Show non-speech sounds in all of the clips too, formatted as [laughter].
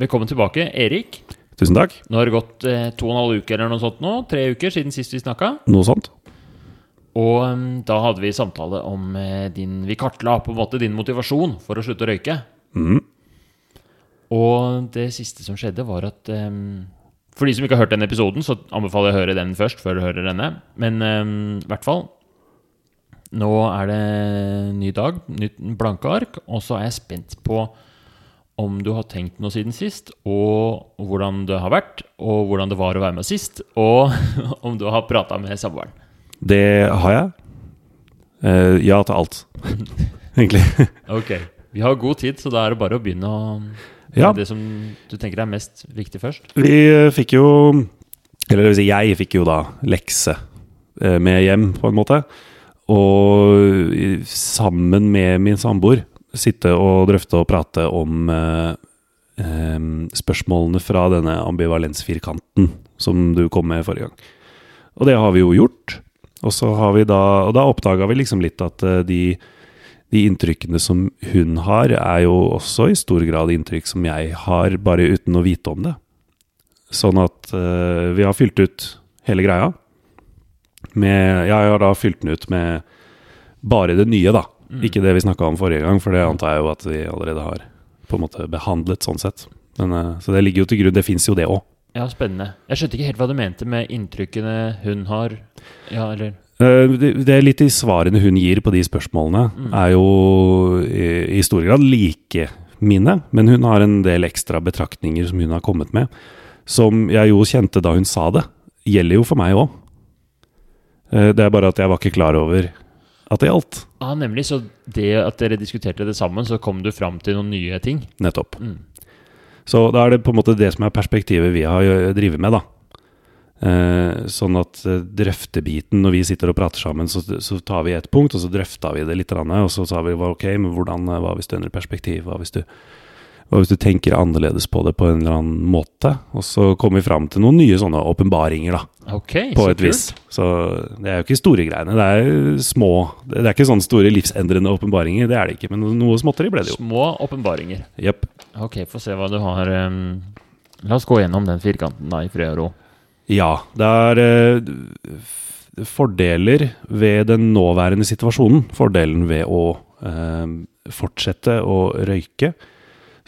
Velkommen tilbake, Erik. Tusen takk. Nå har det gått eh, to og en halv uke eller noe sånt nå. Tre uker siden sist vi snakka. Noe sånt. Og um, da hadde vi samtale om eh, din Vi kartla på en måte din motivasjon for å slutte å røyke. Mm. Og det siste som skjedde, var at um, For de som ikke har hørt den episoden, så anbefaler jeg å høre den først før du hører denne. Men um, i hvert fall Nå er det ny dag, nytt blanke ark, og så er jeg spent på om du har tenkt noe siden sist, og hvordan det har vært, og hvordan det var å være med sist, og [laughs] om du har prata med samboeren. Det har jeg. Uh, ja til alt, [laughs] egentlig. [laughs] Ok. Vi har god tid, så da er det bare å begynne å Ja. Det som du tenker er mest viktig først. Vi eh, fikk jo Eller det vil si, jeg fikk jo da lekse eh, med hjem, på en måte. Og sammen med min samboer sitte og drøfte og prate om eh, spørsmålene fra denne ambivalensfirkanten som du kom med forrige gang. Og det har vi jo gjort. Og så har vi da Og da oppdaga vi liksom litt at eh, de de inntrykkene som hun har, er jo også i stor grad inntrykk som jeg har, bare uten å vite om det. Sånn at eh, vi har fylt ut hele greia. Med, jeg har da fylt den ut med bare det nye, da. Ikke det vi snakka om forrige gang, for det antar jeg jo at vi allerede har på en måte behandlet, sånn sett. Men, eh, så det ligger jo til grunn. Det fins jo det òg. Ja, spennende. Jeg skjønte ikke helt hva du mente med inntrykkene hun har. Ja, eller Eh, Det, er litt i svarene hun gir på de spørsmålene, er jo i, i stor grad like mine, men hun har en del ekstra betraktninger som hun har kommet med, som jeg jo kjente da hun sa det, gjelder jo for meg òg. Det er bare at jeg var ikke klar over at det gjaldt. ah, Nemlig. Så det at dere diskuterte det sammen, så kom du fram til noen nye ting. Nettopp. Mm. Så da er det på en måte det som er perspektivet vi har øh, drevet med, da. Eh, sånn at eh, drøftebiten, når vi sitter og prater sammen, så, så tar vi et punkt, og så drøfta vi det litt, og så sa vi ok, men hvordan, eh, hva hvis du endrer perspektiv, hva hvis du, hva hvis du tenker annerledes på det på en eller annen måte? Og så kommer vi fram til noen nye sånne åpenbaringer, da, Ok, på et vis. Så det er jo ikke store greiene, det er små Det er ikke sånne store livsendrende åpenbaringer, det er det ikke, men noe småtteri ble det jo. Små åpenbaringer. Yep. Ok, få se hva du har um, La oss gå gjennom den firkanten da, i fred og ro. Ja, det er uh, fordeler ved den nåværende situasjonen. Fordelen ved å uh, fortsette å røyke.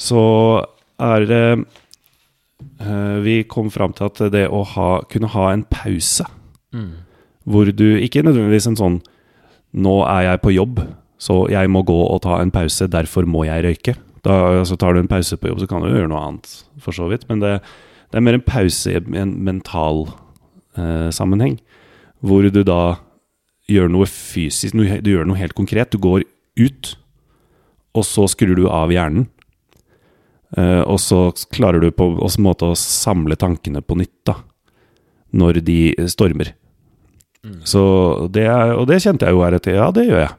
Så er det eh, Vi kom fram til at det å ha, kunne ha en pause, Mm. hvor du ikke nødvendigvis en sånn Nå er jeg på jobb, så jeg må gå og ta en pause, derfor må jeg røyke. Da altså, tar du en pause på jobb, så kan du gjøre noe annet, for så vidt. Men det, det er mer en pause i en mental eh, sammenheng, hvor du da gjør noe fysisk, du gjør noe helt konkret. Du går ut, og så skrur du av hjernen. Eh, og så klarer du på en måte å samle tankene på nytt, da, når de stormer. Så det er, og det kjente jeg jo her etter. Ja, det gjør jeg.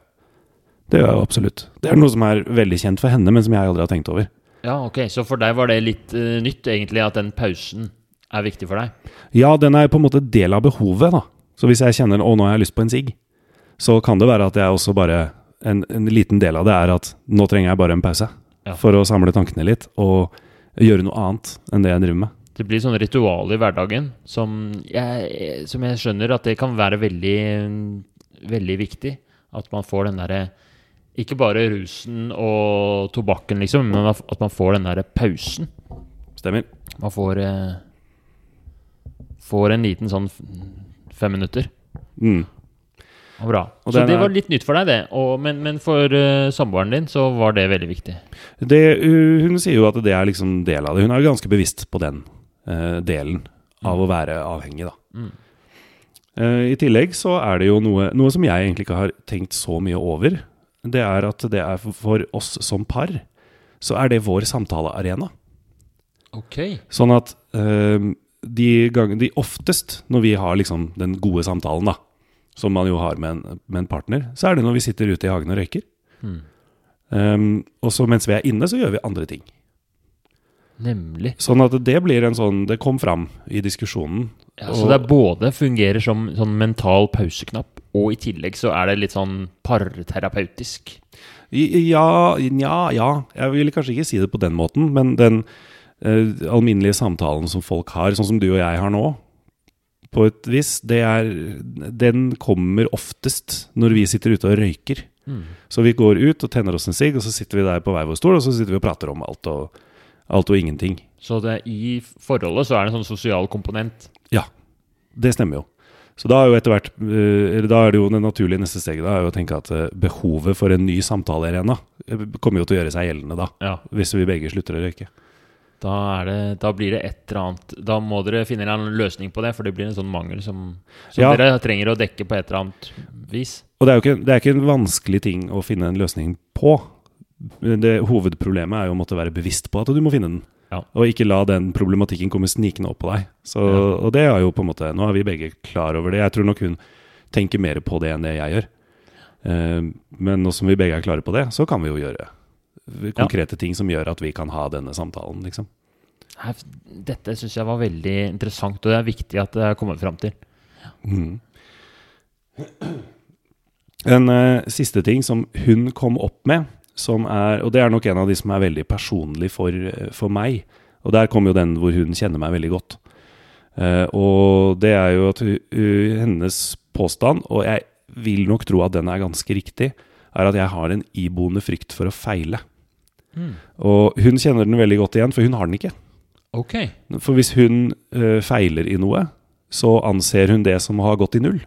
Det gjør jeg absolutt. Det er noe som er veldig kjent for henne, men som jeg aldri har tenkt over. Ja, ok, Så for deg var det litt uh, nytt, egentlig, at den pausen er viktig for deg? Ja, den er på en måte del av behovet, da. Så hvis jeg kjenner å, nå har jeg lyst på en sigg, så kan det være at jeg også bare en, en liten del av det er at nå trenger jeg bare en pause. Ja. For å samle tankene litt, og gjøre noe annet enn det jeg driver med. Det blir sånne ritualer i hverdagen som jeg, som jeg skjønner at det kan være veldig, veldig viktig. At man får den derre Ikke bare rusen og tobakken, liksom, men at man får den derre pausen. Stemmer. Man får eh, Får en liten sånn fem minutter. Mm. Bra. Så det var litt nytt for deg, det. Og, men, men for uh, samboeren din så var det veldig viktig. Det, hun sier jo at det er liksom del av det. Hun er ganske bevisst på den uh, delen av å være avhengig, da. Mm. Uh, I tillegg så er det jo noe, noe som jeg egentlig ikke har tenkt så mye over. Det er at det er for, oss som par, så er det vår samtalearena. Okay. Sånn at de gang, De oftest når vi har liksom den gode samtalen, da, som man jo har med en, med en partner, så er det når vi sitter ute i hagen og røyker. Mm. Um, og så mens vi er inne, så gjør vi andre ting. Nemlig. Sånn at det blir en sånn Det kom fram i diskusjonen. Ja, så det er både fungerer som sånn mental pauseknapp, og i tillegg så er det litt sånn parterapeutisk. Ja, ja, ja. Jeg ville kanskje ikke si det på den måten, men den uh, alminnelige samtalen som folk har, sånn som du og jeg har nå, på et vis, det er, den kommer oftest når vi sitter ute og røyker. Mm. Så vi går ut og tenner oss en sigg, og så sitter vi der på hver vår stol, og så sitter vi og prater om alt og, alt og ingenting. Så det, i forholdet så er det en sånn sosial komponent. Ja, det stemmer jo. Så da er jo etter hvert eh, eller Da er det jo det naturlige neste steget da, er jo å tenke at eh, behovet for en ny samtalearena eh, kommer jo til å gjøre seg gjeldende da, Ja. hvis vi begge slutter å røyke. Da, er det, da blir det et eller annet Da må dere finne en løsning på det, for det blir en sånn mangel som, som Ja. dere trenger å dekke på et eller annet vis. Og det er jo ikke, det er ikke en vanskelig ting å finne en løsning på. Det Hovedproblemet er jo å måtte være bevisst på at du må finne den. Ja. Og ikke la den problematikken komme snikende opp på deg. Så, Ja. Og det er jo på en måte Nå er vi begge klar over det. Jeg tror nok hun tenker mer på det enn det jeg gjør. Uh, men nå som vi begge er klare på det, så kan vi jo gjøre konkrete ting som gjør at vi kan ha denne samtalen, liksom. Dette syns jeg var veldig interessant, og det er viktig at det er kommet fram til. Mm. En uh, siste ting som hun kom opp med, som er, og det er nok en av de som er veldig personlig for, eh, for meg, og der kom jo den hvor hun kjenner meg veldig godt. Uh, og det er jo at hu- hennes påstand, og jeg vil nok tro at den er ganske riktig, er at jeg har en iboende frykt for å feile. Og hun kjenner den veldig godt igjen, for hun har den ikke. Ok. For hvis hun uh, feiler i noe, så anser hun det som å ha gått i null.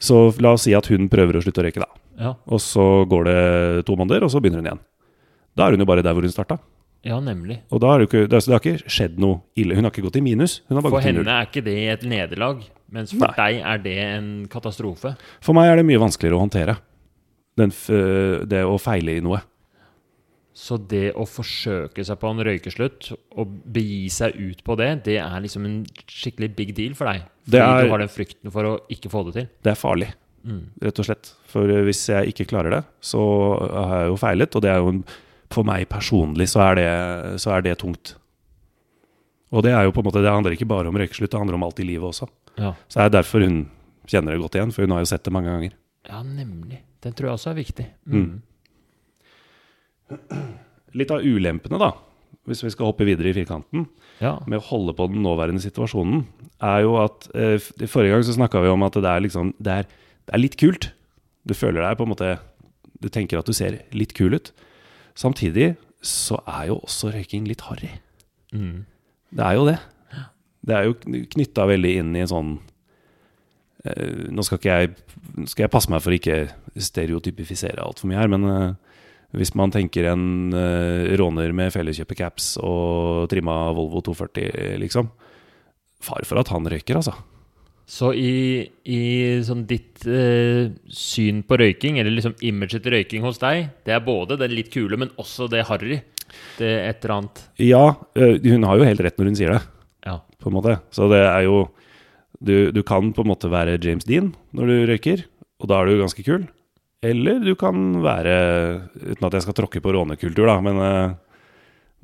Så la oss si at hun prøver å slutte å røyke, da. Ja, Og så går det to måneder, og så begynner hun igjen. Da er hun jo bare der hvor hun starta. ja nemlig. Og da har det, ikke, det, har- ikke skjedd noe ille. Hun har ikke gått i minus. Hun har bare For henne er ikke det et nederlag, mens for Nei. deg er det en katastrofe. For meg er det mye vanskeligere å håndtere. Den, f- det å feile i noe. Så det å forsøke seg på en røykeslutt og begi seg ut på det, det er liksom en skikkelig big deal for deg. Fordi Det er- du har den frykten for å ikke få det til. Det er farlig, rett og slett. For eh, hvis jeg ikke klarer det, så har jeg jo feilet. Og det er jo en, for meg personlig så er, det, så er det tungt. Og det er jo på en måte, det handler ikke bare om røykeslutt, det handler om alt i livet også. Ja. Så det er derfor hun kjenner det godt igjen, for hun har jo sett det mange ganger. ja, nemlig. Den tror jeg også er viktig. Mm. Litt av ulempene, da, hvis vi skal hoppe videre i firkanten, Ja. med å holde på den nåværende situasjonen, er jo at eh, Forrige gang så snakka vi om at det er liksom det er, det er litt kult. Du føler deg på en måte Du tenker at du ser litt kul ut. Samtidig så er jo også røyking litt harry. Mm. Det er jo det. Det er jo knytta veldig inn i en sånn eh, Nå skal ikke jeg skal jeg passe meg for å ikke stereotypifisere altfor mye her, men eh, hvis man tenker en eh, råner med felleskjøpercaps og trimma Volvo 240, liksom Far for at han røyker, altså. Så i, i sånn ditt eh, syn på røyking, eller liksom imaget til røyking hos deg, det er både det litt kule, men også det harry. Det et eller annet Ja, eh, hun har jo helt rett når hun sier det, Ja. på en måte. Så det er jo du, du kan på en måte være James Dean når du røyker, og da er du ganske kul. Eller du kan være, uten at jeg skal tråkke på rånekultur, da, men uh,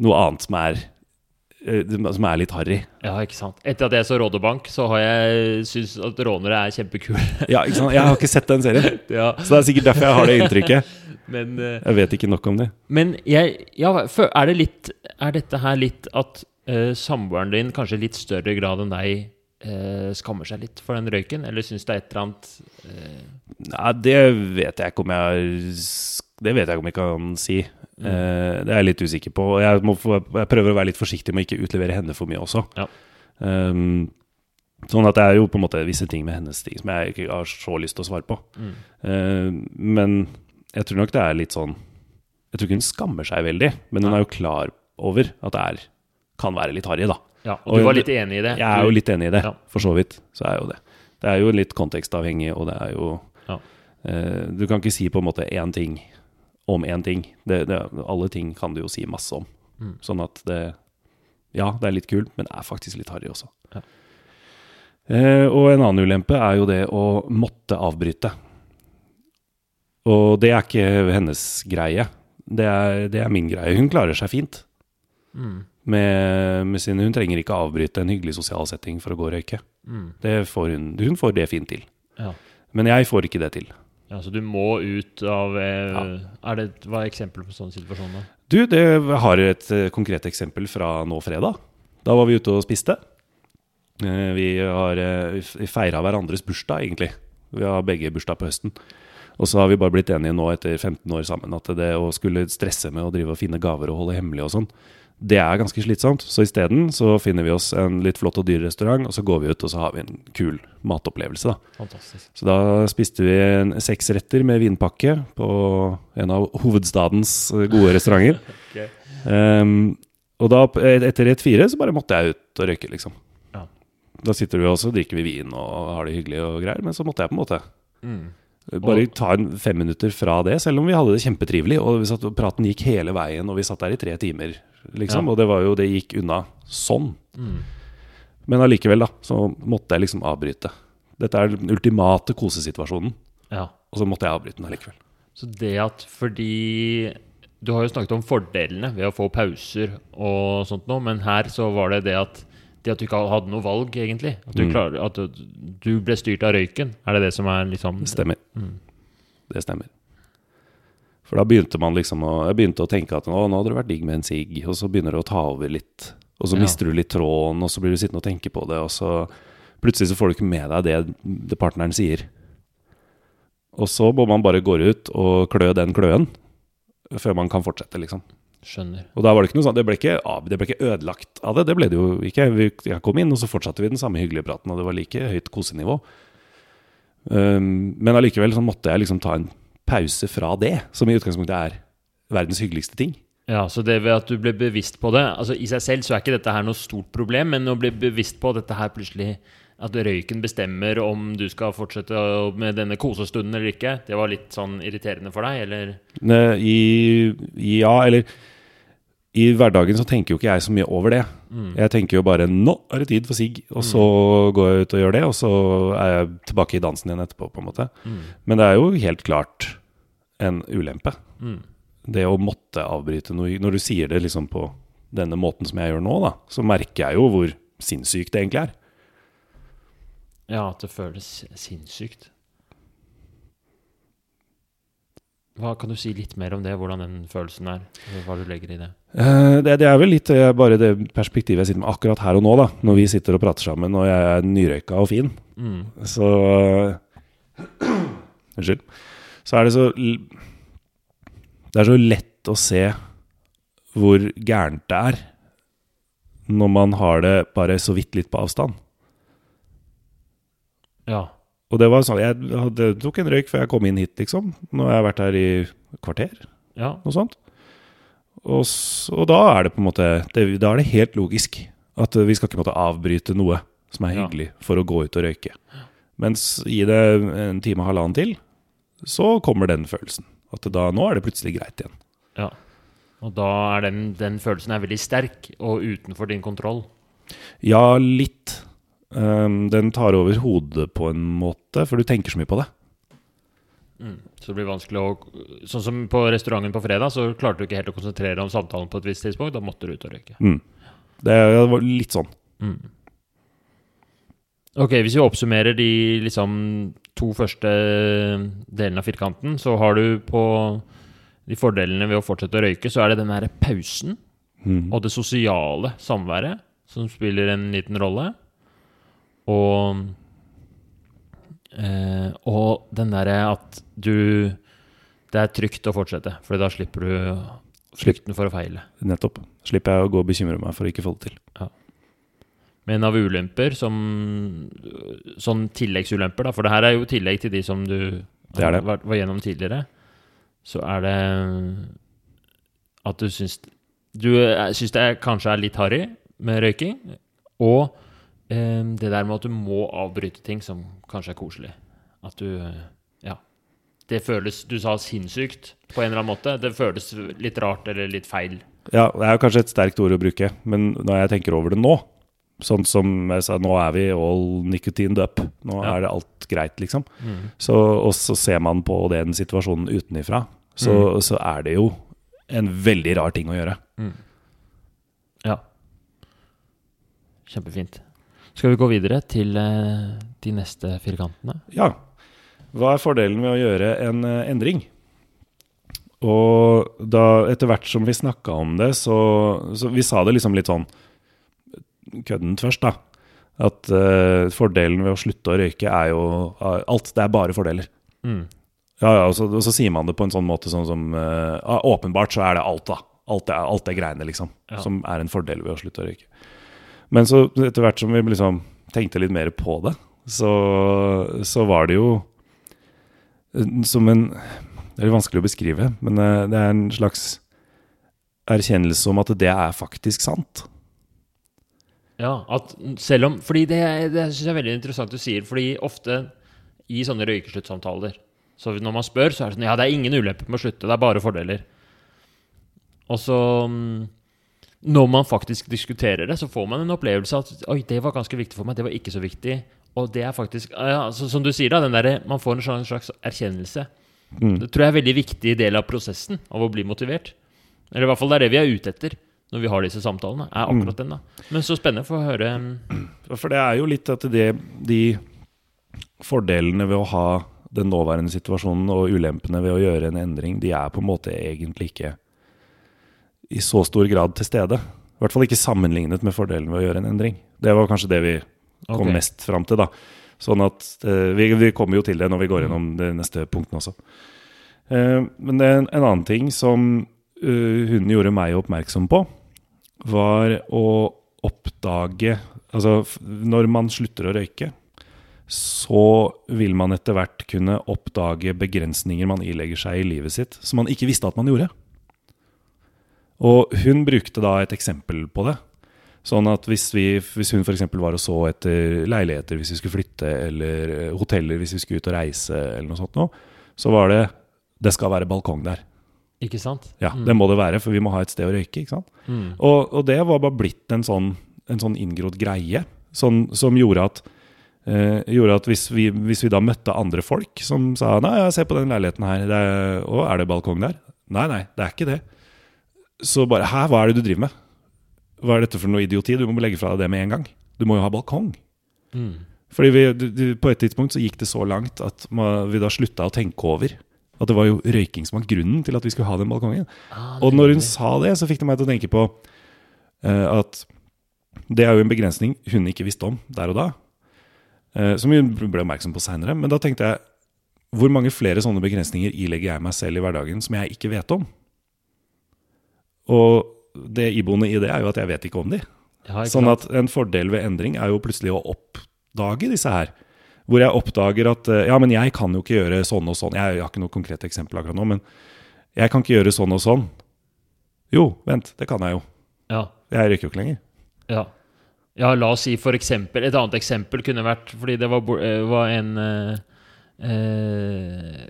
noe annet som er, eh, som er litt harry. ja, ikke sant. Etter at jeg så Rådebank, så har jeg syntes at rånere er kjempekule. Ja, ikke sant? Jeg har ikke sett den serien, [laughs] ja. så det er sikkert derfor jeg har det inntrykket. [laughs] Men, eh, Jeg vet ikke nok om det. men jeg ja, er, det litt, er dette her litt at uh, samboeren din kanskje i litt større grad enn deg uh, skammer seg litt for den røyken? Eller syns det er et eller annet uh... Nei, det vet jeg ikke om jeg Det vet jeg ikke om jeg kan si. Eh, det er jeg litt usikker på. Og jeg, jeg prøver å være litt forsiktig med å ikke utlevere henne for mye også. Ja. Um, sånn at det er jo på en måte visse ting med hennes ting som jeg ikke har så lyst til å svare på. Mm. Uh, men jeg tror nok det er litt sånn Jeg tror ikke hun skammer seg veldig, men hun er jo klar over at det er, kan være litt harry, da. Ja, og Og du var litt enig i det? Jeg er jo litt enig i det, Ja. for så vidt. Så er jo det. Det er jo litt kontekstavhengig, og det er jo Ja. eh, Du kan ikke si på en måte én ting om én ting. Det, det, alle ting kan du jo si masse om. Mm. Sånn at det Ja, det er litt kult, men det er faktisk litt harry også. Ja. Eh, og en annen ulempe er jo det å måtte avbryte. Og det er ikke hennes greie. Det er, det er min greie. Hun klarer seg fint Mm. med, med sin, Hun trenger ikke avbryte en hyggelig sosial setting for å gå og røyke. Mm. Det får hun, hun får det fint til. Ja. Men jeg får ikke det til. ja, Så du må ut av eh, Ja. er det, Hva er eksempelet på sånn situasjon? da? Du, det har et eh, konkret eksempel fra nå fredag. Da var vi ute og spiste. Eh, Vi har feira hverandres bursdag, egentlig. Vi har begge bursdag på høsten. Og så har vi bare blitt enige nå etter 15 år sammen at det å skulle stresse med å drive og finne gaver og holde hemmelig og sånn, det er ganske slitsomt. Så isteden så finner vi oss en litt flott og dyr restaurant, og så går vi ut og så har vi en kul matopplevelse, da. Fantastisk. Så da spiste vi seks retter med vinpakke på en av hovedstadens gode restauranter. [laughs] Ehm, og da, etter rett fire, så bare måtte jeg ut og røyke, liksom. Ja. Da sitter vi også, drikker vi vin og har det hyggelig og greier, men så måtte jeg på en måte Mm. Bare Og- ta en fem minutter fra det, selv om vi hadde det kjempetrivelig. Og vi satt, praten gikk hele veien, og vi satt der i tre timer, liksom. Ja. Og det var jo, det gikk unna sånn. Mm. Men allikevel, da, så måtte jeg liksom avbryte. Dette er den ultimate kosesituasjonen, Ja. og så måtte jeg avbryte den allikevel. Så det at fordi Du har jo snakket om fordelene ved å få pauser og sånt noe, men her så var det det at det at du ikke hadde noe valg, egentlig. At du, Mm. klar, at du, ble styrt av røyken. Er det det som er liksom Det stemmer. Mm. Det stemmer. For da begynte man liksom å, jeg begynte å tenke at nå hadde det vært digg med en sigg, og så begynner det å ta over litt. Og så Ja. mister du litt tråden, og så blir du sittende og tenke på det, og så plutselig så får du ikke med deg det, det partneren sier. Og så må man bare gå ut og klø den kløen før man kan fortsette, liksom. Skjønner. Og da var det ikke noe sånn, det ble ikke, det ble ikke ødelagt av det. Det ble det jo ikke. Vi, jeg kom inn, og så fortsatte vi den samme hyggelige praten, og det var like høyt kosenivå. Um, men allikevel så måtte jeg liksom ta en pause fra det, som i utgangspunktet er verdens hyggeligste ting. Ja, så det ved at du ble bevisst på det Altså I seg selv så er ikke dette her noe stort problem, men å bli bevisst på dette her plutselig At røyken bestemmer om du skal fortsette med denne kosestunden eller ikke, det var litt sånn irriterende for deg, eller? I, i, ja, eller i hverdagen så tenker jo ikke jeg så mye over det. Mm. Jeg tenker jo bare 'nå er det tid for sigg', og så går jeg ut og gjør det, og så er jeg tilbake i dansen igjen etterpå, på en måte. Mm. Men det er jo helt klart en ulempe. Mm. Det å måtte avbryte noe Når du sier det liksom på denne måten som jeg gjør nå, da, så merker jeg jo hvor sinnssykt det egentlig er. Ja, at det føles sinnssykt. Hva Kan du si litt mer om det, hvordan den følelsen er? Hva du legger i det? Eh, Det, det er vel litt eh, bare det perspektivet jeg sitter med akkurat her og nå, da. Når vi sitter og prater sammen og jeg er nyrøyka og fin. Mm. Så [clears throat] Unnskyld. Så er det så Det er så lett å se hvor gærent det er når man har det bare så vidt litt på avstand. Ja. Og det var sånn Jeg hadde, tok en røyk før jeg kom inn hit, liksom. Nå har jeg vært her i kvarter, Ja. noe sånt. Og, og da er det på en måte det, Da er det helt logisk at vi skal ikke måtte avbryte noe som er Ja. hyggelig, for å gå ut og røyke. Mens gi det en time og halvannen til, så kommer den følelsen. At da, nå er det plutselig greit igjen. ja. Og da er den, den følelsen er veldig sterk og utenfor din kontroll. Ja, litt. Um, den tar over hodet på en måte, for du tenker så mye på det. Mm. Så det blir vanskelig å Sånn som på restauranten på fredag, så klarte du ikke helt å konsentrere deg om samtalen på et visst tidspunkt. Da måtte du ut og røyke. Mm. Det var litt sånn. Mm. Ok, hvis vi oppsummerer de liksom to første delene av firkanten, så har du på de fordelene ved å fortsette å røyke, så er det den derre pausen Mm. og det sosiale samværet som spiller en liten rolle. Og eh, Og den derre at du Det er trygt å fortsette, for da slipper du frykten for å feile. Nettopp. Slipper jeg å gå og bekymre meg for å ikke få det til. Ja. Men av ulemper som Sånn tilleggsulemper, da, for det her er jo tillegg til de som du Det er det. Var, var gjennom tidligere, så er det at du syns Du er- syns det kanskje er litt harry med røyking, og eh, det der med at du må avbryte ting som kanskje er koselig. At du Ja. Det føles Du sa sinnssykt på en eller annen måte. Det føles litt rart eller litt feil. Ja, det er jo kanskje et sterkt ord å bruke, men når jeg tenker over det nå Sånn som jeg sa, nå er vi all nicotined up. Nå Ja. er det alt greit, liksom. Så, og så ser man på den situasjonen utenifra, så, Mm. så er det jo en veldig rar ting å gjøre. Ja. Kjempefint. Skal vi gå videre til eh, de neste firkantene? Ja. Hva er fordelen med å gjøre en eh, endring? Og da, etter hvert som vi snakka om det, så, så Vi sa det liksom litt sånn køddent først, da. At uh, fordelen ved å slutte å røyke er jo alt. Det er bare fordeler. Mm. Ja, ja, og så, og så sier man det på en sånn måte sånn som uh, Åpenbart så er det alt, da. Alt det, alt det greiene, liksom. Ja. Som er en fordel ved å slutte å røyke. Men så etter hvert som vi liksom tenkte litt mer på det, så, så var det jo eh, som en Det er vanskelig å beskrive, men eh, det er en slags erkjennelse om at det er faktisk sant. Ja, at selv om Fordi det, det syns jeg er veldig interessant du sier, fordi ofte i sånne røykesluttsamtaler Så når man spør, så er det sånn Ja, det er ingen ulemper med å slutte, det er bare fordeler. Og så mm, Når man faktisk diskuterer det, så får man en opplevelse av at Oi, det var ganske viktig for meg, det var ikke så viktig. Og det er faktisk ja, så, Som du sier, da, den der, man får en sånn slags erkjennelse. Mm. Det tror jeg er en veldig viktig del av prosessen av å bli motivert. Eller i hvert fall det er det vi er ute etter når vi har disse samtalene. Er akkurat den da Men så spennende for å høre mm, For det er jo litt at det, de fordelene ved å ha den nåværende situasjonen og ulempene ved å gjøre en endring, de er på en måte egentlig ikke i så stor grad til stede. I hvert fall ikke sammenlignet med fordelen ved å gjøre en endring. Det var kanskje det vi kom okay. mest fram til. da. Sånn at eh, vi, vi kommer jo til det når vi går gjennom de neste punktene også. Eh, men en, en annen ting som uh, hun gjorde meg oppmerksom på, var å oppdage Altså, når man slutter å røyke, så vil man etter hvert kunne oppdage begrensninger man ilegger seg i livet sitt, som man ikke visste at man gjorde. Og hun brukte da et eksempel på det. Sånn at hvis, vi, hvis hun f.eks. var og så etter leiligheter hvis vi skulle flytte, eller eh, hoteller hvis vi skulle ut og reise, eller noe sånt noe, så var det det skal være balkong der. Ikke sant? Ja, Mm. det må det være, for vi må ha et sted å røyke. ikke sant? Mm. Og, og det var bare blitt en sånn, en sånn inngrodd greie, sånn, som gjorde at, eh, gjorde at hvis, vi, hvis vi da møtte andre folk som sa Nei, se på den leiligheten her, er, å, er det balkong der? Nei, nei, det er ikke det. Så bare Hæ, hva er det du driver med? Hva er dette for noe idioti? Du må legge fra deg det med en gang. Du må jo ha balkong. Mm. Fordi vi, du, du, På et tidspunkt så gikk det så langt at vi da slutta å tenke over at det var jo røyking som var grunnen til at vi skulle ha den balkongen. Ah, Og når hun sa det, så fikk det meg til å tenke på uh, at det er jo en begrensning hun ikke visste om der og da. eh, som hun ble oppmerksom på seinere. Men da tenkte jeg hvor mange flere sånne begrensninger ilegger jeg meg selv i hverdagen som jeg ikke vet om? Og det iboende i det er jo at jeg vet ikke om de. ja, ikke Sånn at en fordel ved endring er jo plutselig å oppdage disse her. Hvor jeg oppdager at eh, ja, men jeg kan jo ikke gjøre sånn og sånn. Jeg, jeg har ikke noe konkret eksempel akkurat nå, men jeg kan ikke gjøre sånn og sånn. Jo, vent, det kan jeg jo. Ja. Jeg røyker jo ikke lenger. Ja. ja, la oss si for eksempel Et annet eksempel kunne vært Fordi det var, eh, var en eh, eh,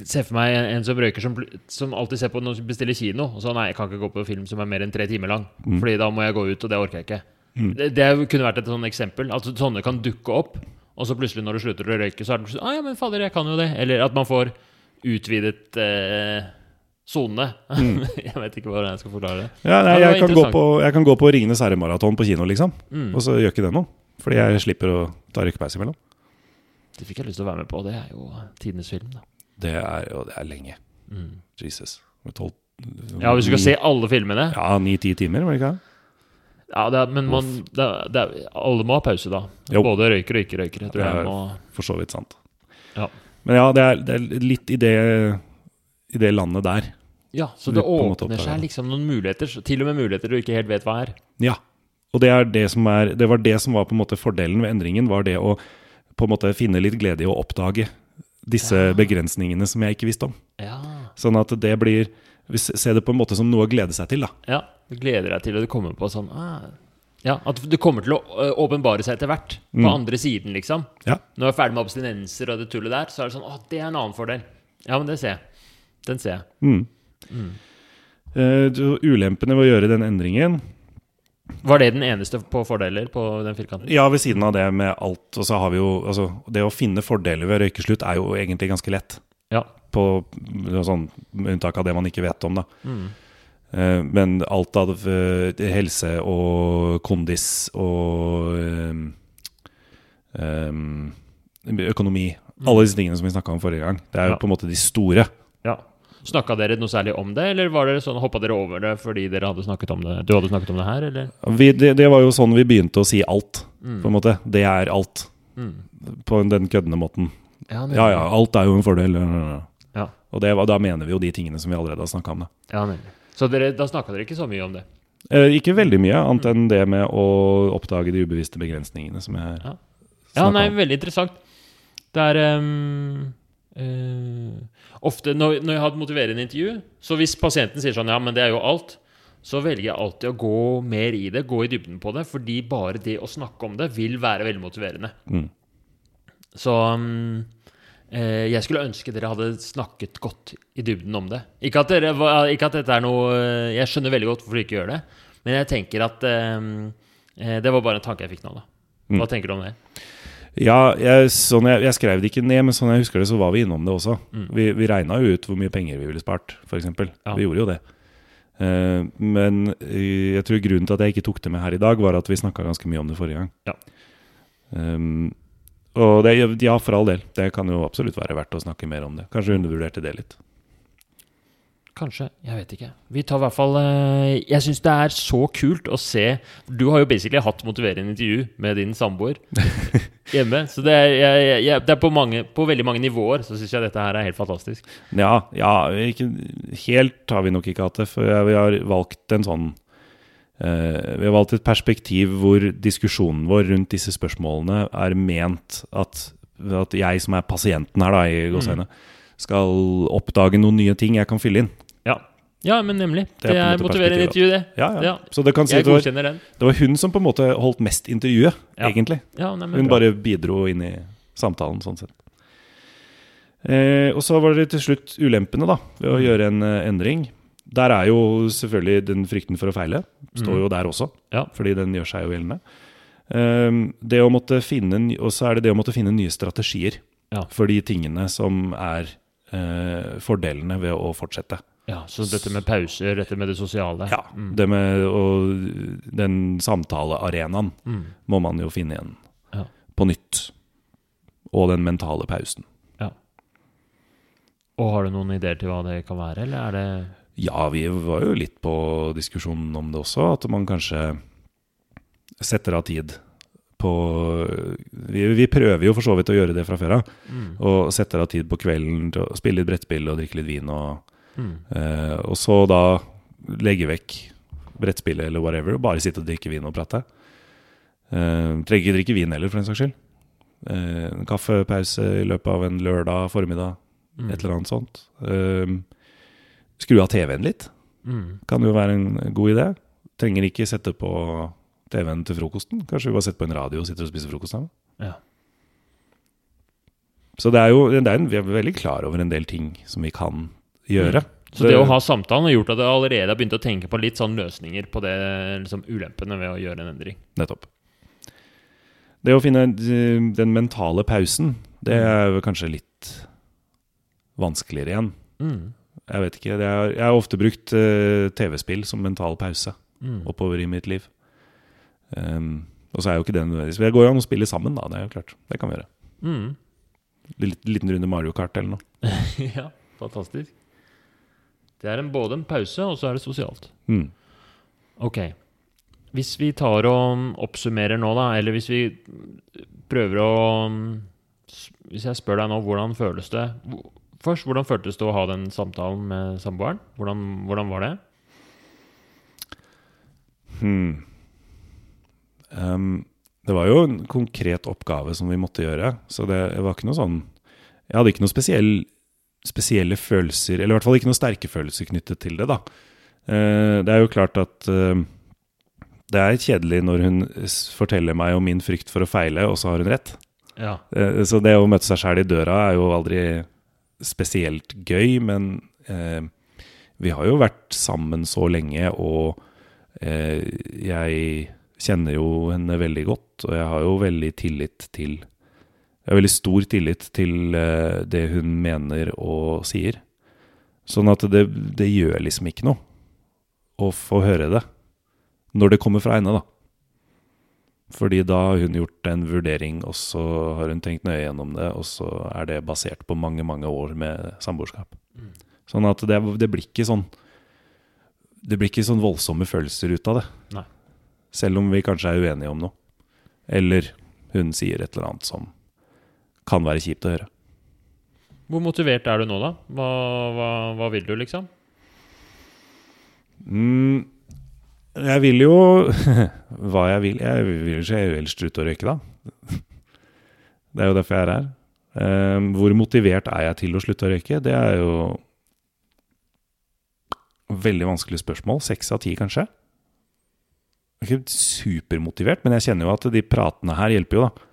Se for meg en, en som røyker som, som alltid ser på når de bestiller kino. Og så nei, jeg kan ikke gå på film som er mer enn tre timer lang. Fordi da må jeg gå ut, og det orker jeg ikke. Det, det kunne vært et sånt eksempel. Altså Sånne kan dukke opp. Og så plutselig, når du slutter å røyke, så er det plutselig ah, ja, men fader, jeg kan jo det. Eller at man får utvidet eh, mm. [laughs] jeg vet ikke hvordan jeg skal forklare det. Ja, nei, det jeg, kan gå på, jeg kan gå på Ringenes herre-maraton på kino, liksom. Mm. Og så gjør ikke det noe. Fordi jeg slipper å ta røykepeis imellom. Det fikk jeg lyst til å være med på. Det er jo tidenes film, da. Det er, og det er lenge. Mm. Jesus. Med tolv- Ja, hvis du skal se alle filmene. Ja, ni-ti timer, var det ikke det? Ja, det er, men man, det er, det er, alle må ha pause, da. Jo. Både røyker og ikke røyker. Jeg tror Ja, jeg må For så vidt sant. Ja. Men ja, det er, det er litt i det, i det landet der. Ja, så det åpner seg liksom noen muligheter. Til og med muligheter du ikke helt vet hva er. Ja. Og det, er det, som er, det var det som var på en måte fordelen ved endringen, var det å på en måte finne litt glede i å oppdage disse Ja. begrensningene som jeg ikke visste om. Ja. Sånn at det blir vi se- Se det på en måte som noe å glede seg til, da. ja. Du gleder deg til å kommer på sånn ah. Ja, At det kommer til å øh, åpenbare seg etter hvert. På Mm. andre siden, liksom. Ja. Når jeg er ferdig med abstinenser og det tullet der, så er det sånn Å, det er en annen fordel. Ja, men det ser jeg. Den ser jeg. Mm. Mm. Uh, ulempene ved å gjøre den endringen Var det den eneste på fordeler på den firkanten? Ja, ved siden av det med alt, og så har vi jo altså, Det å finne fordeler ved røykeslutt er jo egentlig ganske lett. Ja. På sånn, unntak av det man ikke vet om, da. Mm. Uh, Men alt av uh, helse og kondis og um, um, økonomi Alle disse tingene som vi snakka om forrige gang. Det er jo Ja. på en måte de store. Ja. Snakka dere noe særlig om det, eller var dere sånn, hoppa dere over det fordi dere hadde snakket om det? Du hadde snakket om det her, eller? Vi, det, det var jo sånn vi begynte å si alt, Mm. på en måte. Det er alt. Mm. På den køddende måten. Ja, Ja ja, alt er jo en fordel. Ja. Og det, da mener vi jo de tingene som vi allerede har snakka om. Da. Ja, nemlig. Så dere, da snakka dere ikke så mye om det? Eh, ikke veldig mye, annet enn det med å oppdage de ubevisste begrensningene som jeg Ja. Ja, nei, om. veldig interessant. Det er um, eh, Ofte når, når jeg har et motiverende intervju, så hvis pasienten sier sånn Ja, men det er jo alt, så velger jeg alltid å gå mer i det, gå i dybden på det, fordi bare det å snakke om det vil være veldig motiverende. Mm. Så um, eh, jeg skulle ønske dere hadde snakket godt i dybden om det. Ikke at, dere, ikke at dette er noe Jeg skjønner veldig godt hvorfor dere ikke gjør det, men jeg tenker at um, eh, Det var bare en tanke jeg fikk nå, da. Hva Mm. tenker du om det? Ja, jeg, sånn jeg, jeg skrev det ikke ned, men sånn jeg husker det, så var vi innom det også. Mm. Vi, vi regna jo ut hvor mye penger vi ville spart, f.eks. Ja. Vi gjorde jo det. Uh, men eh, jeg tror grunnen til at jeg ikke tok det med her i dag, var at vi snakka ganske mye om det forrige gang. Ja. Um, og det, ja, for all del. Det kan jo absolutt være verdt å snakke mer om det. Kanskje undervurderte det litt. Kanskje. Jeg vet ikke. Vi tar i hvert fall eh, Jeg syns det er så kult å se Du har jo basically hatt motiverende intervju med din samboer [laughs] hjemme. Så det er, jeg, jeg, det er på, mange, på veldig mange nivåer så syns jeg dette her er helt fantastisk. Ja, ja ikke, helt har vi nok ikke hatt det. For vi har valgt en sånn uh, Vi har valgt et perspektiv hvor diskusjonen vår rundt disse spørsmålene er ment at, at jeg som er pasienten her, da, i gåseøyne, skal oppdage noen nye ting jeg kan fylle inn. Ja, men nemlig. Det Det er er, motiverende intervju, det. Ja, ja. Så det kan si Jeg at det var, det var hun som på en måte holdt mest intervjuet, egentlig. Ja, nei, Hun bra. bare bidro inn i samtalen, sånn sett. Eh, og så var det til slutt ulempene, da, ved å Mm. gjøre en eh, endring. Der er jo selvfølgelig den frykten for å feile. Står Mm. jo der også, Ja. fordi den gjør seg jo gjeldende. Eh, det å måtte finne, og så er det det å måtte finne nye strategier Ja. for de tingene som er eh, fordelene ved å fortsette. Ja, så dette med pauser, dette med det sosiale Ja, Mm. det med og Den samtalearenaen Mm. må man jo finne igjen Ja. på nytt. Og den mentale pausen. Og har du noen ideer til hva det kan være, eller er det Ja, vi var jo litt på diskusjonen om det også, at man kanskje setter av tid på Vi, vi prøver jo for så vidt å gjøre det fra før av. mm. Og setter av tid på kvelden til å spille litt brettspill og drikke litt vin. Og, Mm. eh, og så da legge vekk brettspillet eller whatever, og bare sitte og drikke vin og prate. Eh, trenger ikke drikke vin heller, for den saks skyld. Eh, en kaffepause i løpet av en lørdag formiddag, Mm. et eller annet sånt. Eh, skru av TV-en litt. Mm. Kan jo være en god idé. Trenger ikke sette på TV-en til frokosten. Kanskje vi bare setter på en radio og sitter og spiser frokost sammen. Ja. Så det er jo, det er en, vi er veldig klar over en del ting som vi kan gjøre. Så det å ha samtalen har gjort at jeg allerede har begynt å tenke på litt sånn løsninger på det, liksom ulempene ved å gjøre en endring. Nettopp. Det å finne eh, den mentale pausen, det er jo kanskje litt vanskeligere igjen. Mm. Jeg vet ikke. Er, jeg har ofte brukt uh, TV-spill som mental pause Mm. oppover i mitt liv. Um, og så er jo ikke det nødvendigvis Det går jo an å spille sammen, da. Det er jo klart. Det kan vi gjøre. Mm. Litt, liten runde Mario Kart eller noe. [laughs] ja, fantastisk. Det er en, både en pause, og så er det sosialt. Mm. Ok. Hvis vi tar og oppsummerer nå, da, eller hvis vi prøver å Hvis jeg spør deg nå, hvordan føles det Først, hvordan føltes det å ha den samtalen med samboeren? Hvordan, hvordan var det? Hmm. Um, det var jo en konkret oppgave som vi måtte gjøre, så det var ikke noe sånn Jeg hadde ikke noe spesiell, spesielle følelser, eller i hvert fall ikke noen sterke følelser knyttet til det, da. Eh, det er jo klart at eh, det er kjedelig når hun forteller meg om min frykt for å feile, og så har hun rett. Ja. Eh, Så det å møte seg sjæl i døra er jo aldri spesielt gøy, men vi har jo vært sammen så lenge, og jeg kjenner jo henne veldig godt, og jeg har jo veldig tillit til Jeg har veldig stor tillit til eh, det hun mener og sier. Sånn at det, det gjør liksom ikke noe å få høre det når det kommer fra henne, da. Fordi da har hun gjort en vurdering, og så har hun tenkt nøye gjennom det, og så er det basert på mange, mange år med samboerskap. Mm. Sånn at det, det blir ikke sånn Det blir ikke sånn voldsomme følelser ut av det. Nei. Selv om vi kanskje er uenige om noe. Eller hun sier et eller annet som kan være kjipt å høre. Hvor motivert er du nå, da? Hva, hva, hva vil du, liksom? Mm, jeg vil jo [laughs] Hva jeg vil Jeg vil ikke helst slutte å røyke, da. [laughs] Det er jo derfor jeg er her. Um, hvor motivert er jeg til å slutte å røyke? Det er jo Veldig vanskelig spørsmål. Seks av ti, kanskje. Jeg er ikke supermotivert, men jeg kjenner jo at de pratene her hjelper jo, da.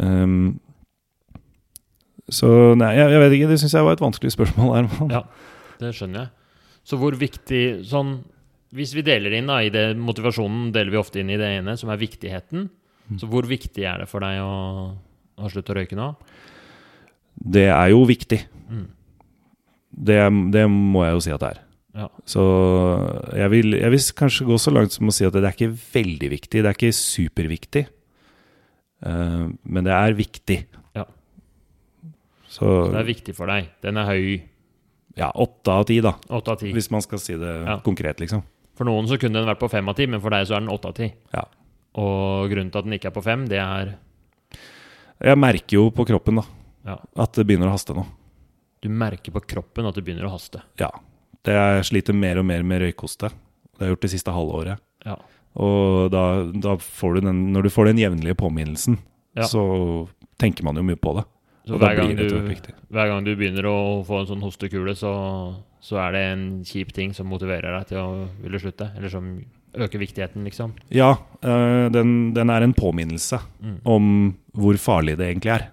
Um, så nei, jeg, jeg vet ikke. Det syns jeg var et vanskelig spørsmål. Her, Ja, det skjønner jeg. Så hvor viktig sånn Hvis vi deler inn da, i det motivasjonen, deler vi ofte inn i det ene, som er viktigheten. Så hvor viktig er det for deg å, å slutte å røyke nå? Det er jo viktig. Mm. Det, det må jeg jo si at det er. Ja. Så jeg vil, jeg vil kanskje gå så langt som å si at det er ikke veldig viktig. Det er ikke superviktig. Eh, men det er viktig. Ja. Så Så det er viktig for deg. Den er høy. ja, åtte av ti, da. 8 av 10. Hvis man skal si det Ja. konkret, liksom. For noen så kunne den vært på fem av ti, men for deg så er den åtte av ti. Ja. Og grunnen til at den ikke er på fem, det er Jeg merker jo på kroppen da Ja. at det begynner å haste nå. Du merker på kroppen at det begynner å haste. Ja. Det jeg sliter mer og mer med røykoste. Det har jeg gjort det siste halvåret. Ja. Og da, da får du den, når du får den jevnlige påminnelsen, Ja. så tenker man jo mye på det. Så hver gang, du, hver gang du begynner å få en sånn hostekule, så, så er det en kjip ting som motiverer deg til å ville slutte. Eller som øker viktigheten, liksom. Ja, øh, den, den er en påminnelse Mm. om hvor farlig det egentlig er.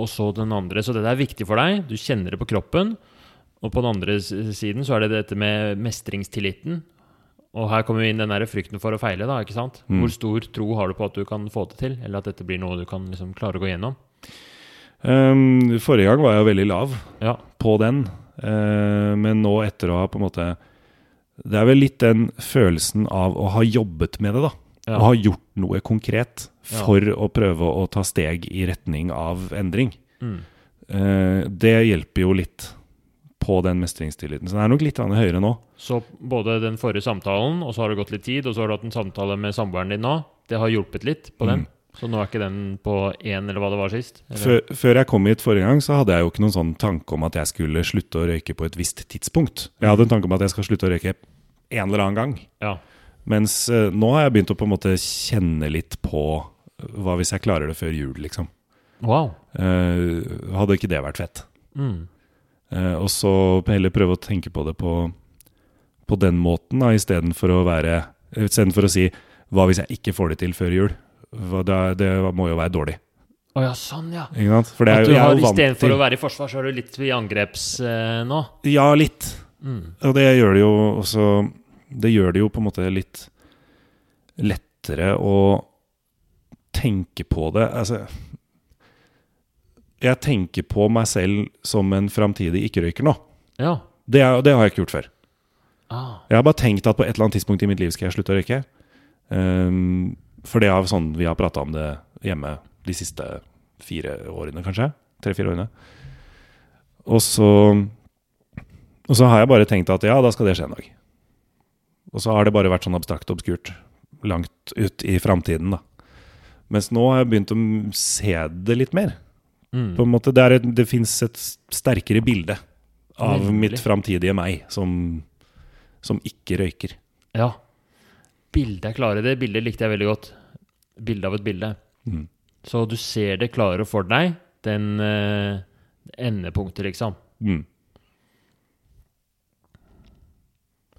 Og så den andre. Så det er viktig for deg. Du kjenner det på kroppen. Og på den andre siden så er det dette med mestringstilliten. Og her kommer vi inn den der frykten for å feile. da, ikke sant? Mm. Hvor stor tro har du på at du kan få det til? Eller at dette blir noe du kan liksom klare å gå gjennom? Um, forrige gang var jeg veldig lav Ja. på den, uh, men nå etter å ha på en måte Det er vel litt den følelsen av å ha jobbet med det, da. Ja. Å ha gjort noe konkret Ja. for å prøve å ta steg i retning av endring. Mm. Uh, det hjelper jo litt på den mestringstilliten. Så den er nok litt høyere nå. Så både den forrige samtalen, og så har det gått litt tid, og så har du hatt en samtale med samboeren din nå. Det har hjulpet litt på den. Mm. Så nå er ikke den på én, eller hva det var sist? Før, før jeg kom hit forrige gang, så hadde jeg jo ikke noen sånn tanke om at jeg skulle slutte å røyke på et visst tidspunkt. Jeg hadde en tanke om at jeg skal slutte å røyke en eller annen gang. Ja. Mens eh, nå har jeg begynt å på en måte kjenne litt på hva hvis jeg klarer det før jul, liksom. Wow. Uh, hadde ikke det vært fett? Mm. Eh, og så heller prøve å tenke på det på, på den måten, da, istedenfor å være Istedenfor å si 'hva hvis jeg ikke får det til før jul'? Det, det må jo være dårlig. Å ja, sånn, ja. For det er, At du har Istedenfor å være i forsvar, så er du litt i angreps eh, nå? Ja, litt. Mm. Og det gjør det jo også Det gjør det jo på en måte litt lettere å tenke på det. Altså Jeg tenker på meg selv som en framtidig ikke-røyker nå. Ja. Det, er, det har jeg ikke gjort før. Ah. Jeg har bare tenkt at på et eller annet tidspunkt i mitt liv skal jeg slutte å røyke. Um, for det er sånn vi har prata om det hjemme de siste fire årene, kanskje. Tre-fire årene. Og så Og så har jeg bare tenkt at ja, da skal det skje en dag. Og så har det bare vært sånn abstrakt og obskurt langt ut i framtiden, da. Mens nå har jeg begynt å se det litt mer. Mm. På en måte, Det, et- det fins et sterkere bilde av Veldig. mitt framtidige meg som, som ikke røyker. Ja. Bildet er klare. Det bildet likte jeg veldig godt. Bilde av et bilde. Mm. Så du ser det klare for deg, den eh, endepunktet, liksom. Mm.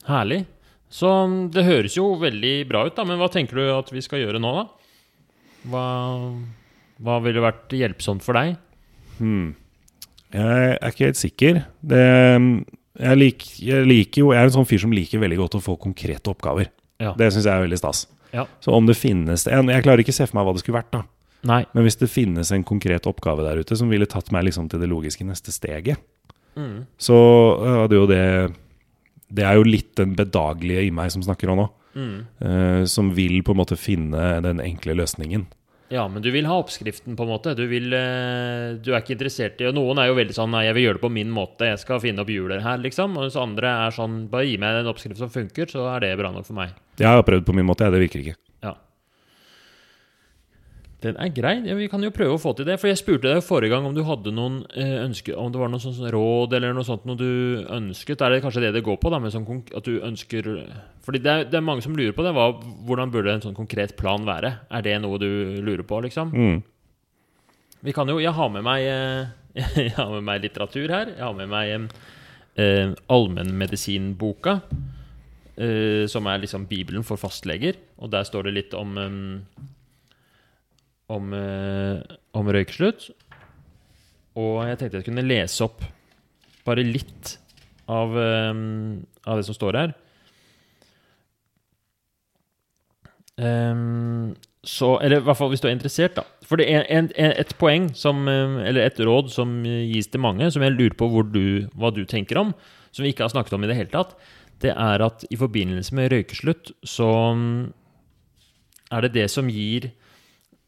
Herlig. Så mm, det høres jo veldig bra ut, da. Men hva tenker du at vi skal gjøre nå, da? Hva, hva ville vært hjelpsomt for deg? Hmm. Jeg er ikke helt sikker. Det, jeg, lik, jeg liker jo Jeg er en sånn fyr som liker veldig godt å få konkrete oppgaver. Ja. Det syns jeg er veldig stas. Ja. Så om det finnes en Jeg klarer ikke å se for meg hva det skulle vært, da. Nei. Men hvis det finnes en konkret oppgave der ute som ville tatt meg liksom til det logiske neste steget, Mm. så hadde jo det Det er jo litt den bedagelige i meg som snakker om nå. Mm. Uh, som vil på en måte finne den enkle løsningen. Ja, men du vil ha oppskriften, på en måte. Du, vil, eh, du er ikke interessert i Og noen er jo veldig sånn Nei, jeg vil gjøre det på min måte. Jeg skal finne opp hjulet her, liksom. Mens andre er sånn Bare gi meg en oppskrift som funker, så er det bra nok for meg. Jeg har prøvd på min måte, jeg. Det virker ikke. Den er grei. Ja, vi kan jo prøve å få til det. For jeg spurte deg forrige gang om du hadde noen eh, ønsker Om det var noen sånn, sånn råd eller noe sånt noe du ønsket. Er det kanskje det det går på? da med sånn, At du ønsker Fordi det er, det er mange som lurer på det. Hva, hvordan burde en sånn konkret plan være? Er det noe du lurer på, liksom? Mm. Vi kan jo Jeg har med meg eh, [laughs] Jeg har med meg litteratur her. Jeg har med meg eh, allmennmedisinboka. Eh, som er liksom Bibelen for fastleger. Og der står det litt om eh, om, eh, om røykeslutt. Og jeg tenkte jeg kunne lese opp bare litt av, eh, av det som står her. Um, så, eller i hvert fall hvis du er interessert, da. For det er en, et poeng, som, eller et råd, som gis til mange, som jeg lurer på du, hva du tenker om, som vi ikke har snakket om i det hele tatt, det er at i forbindelse med røykeslutt, så mm, er det det som gir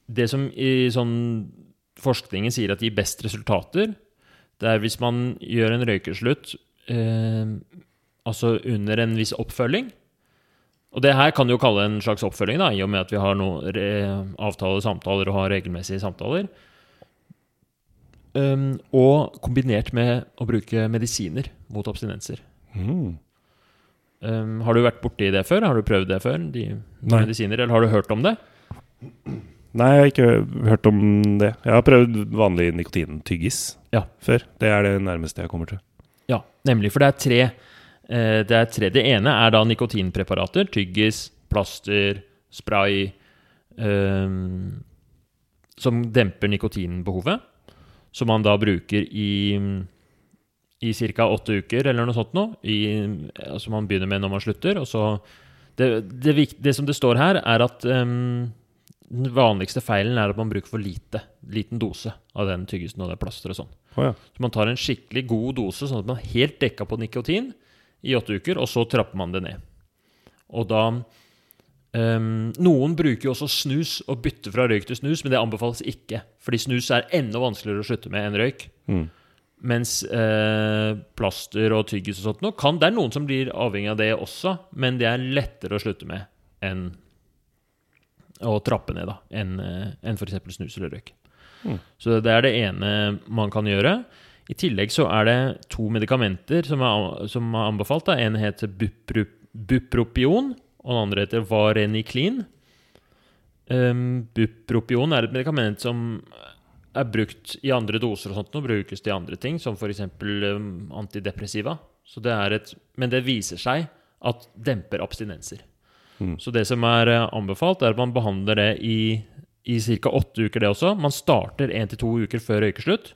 Det som i sånn forskningen sier at gir best resultater, det er hvis man gjør en røykeslutt eh, altså under en viss oppfølging. Og det her kan du jo kalle en slags oppfølging, da, i og med at vi har noen avtaler, samtaler og har regelmessige samtaler. Um, og kombinert med å bruke medisiner mot abstinenser. Mm. Um, har du vært borti det før? Har du prøvd det før? De medisiner, eller har du hørt om det? Nei, jeg har ikke hørt om det. Jeg har prøvd vanlig nikotintyggis Ja. før. Det er det nærmeste jeg kommer til. Ja, nemlig. For det er tre. eh, Det er tre. Det ene er da nikotinpreparater. Tyggis, plaster, spray. um, som demper nikotinbehovet. Som man da bruker i i ca. åtte uker eller noe sånt noe. Som altså man begynner med når man slutter. Og så det, det, det som det står her, er at ehm, den vanligste feilen er at man bruker for lite. Liten dose av den tyggisen og det plasteret sånn. Oh, ja. Så man tar en skikkelig god dose, sånn at man er helt dekka på nikotin i åtte uker, og så trapper man det ned. Og da um, Noen bruker jo også snus og bytter fra røyk til snus, men det anbefales ikke. Fordi snus er enda vanskeligere å slutte med enn røyk. Mm. Mens eh, plaster og tyggis og sånt noe, kan Det er noen som blir avhengig av det også, men det er lettere å slutte med enn å trappe ned, da, enn en enn f.eks. snus eller røyk. Mm. Så det er det ene man kan gjøre. I tillegg så er det to medikamenter som er, som er anbefalt. Da. En heter Bupro, Bupropion, og den andre heter Vareniclin. Um, Bupropion er et medikament som er brukt i andre doser og sånt, og brukes til andre ting, som f.eks. Um, antidepressiva. Så det er et, men det viser seg at demper abstinenser. Mm. Så det som er eh, anbefalt, er at man behandler det i, i ca. åtte uker, det også. Man starter én til to uker før røykeslutt.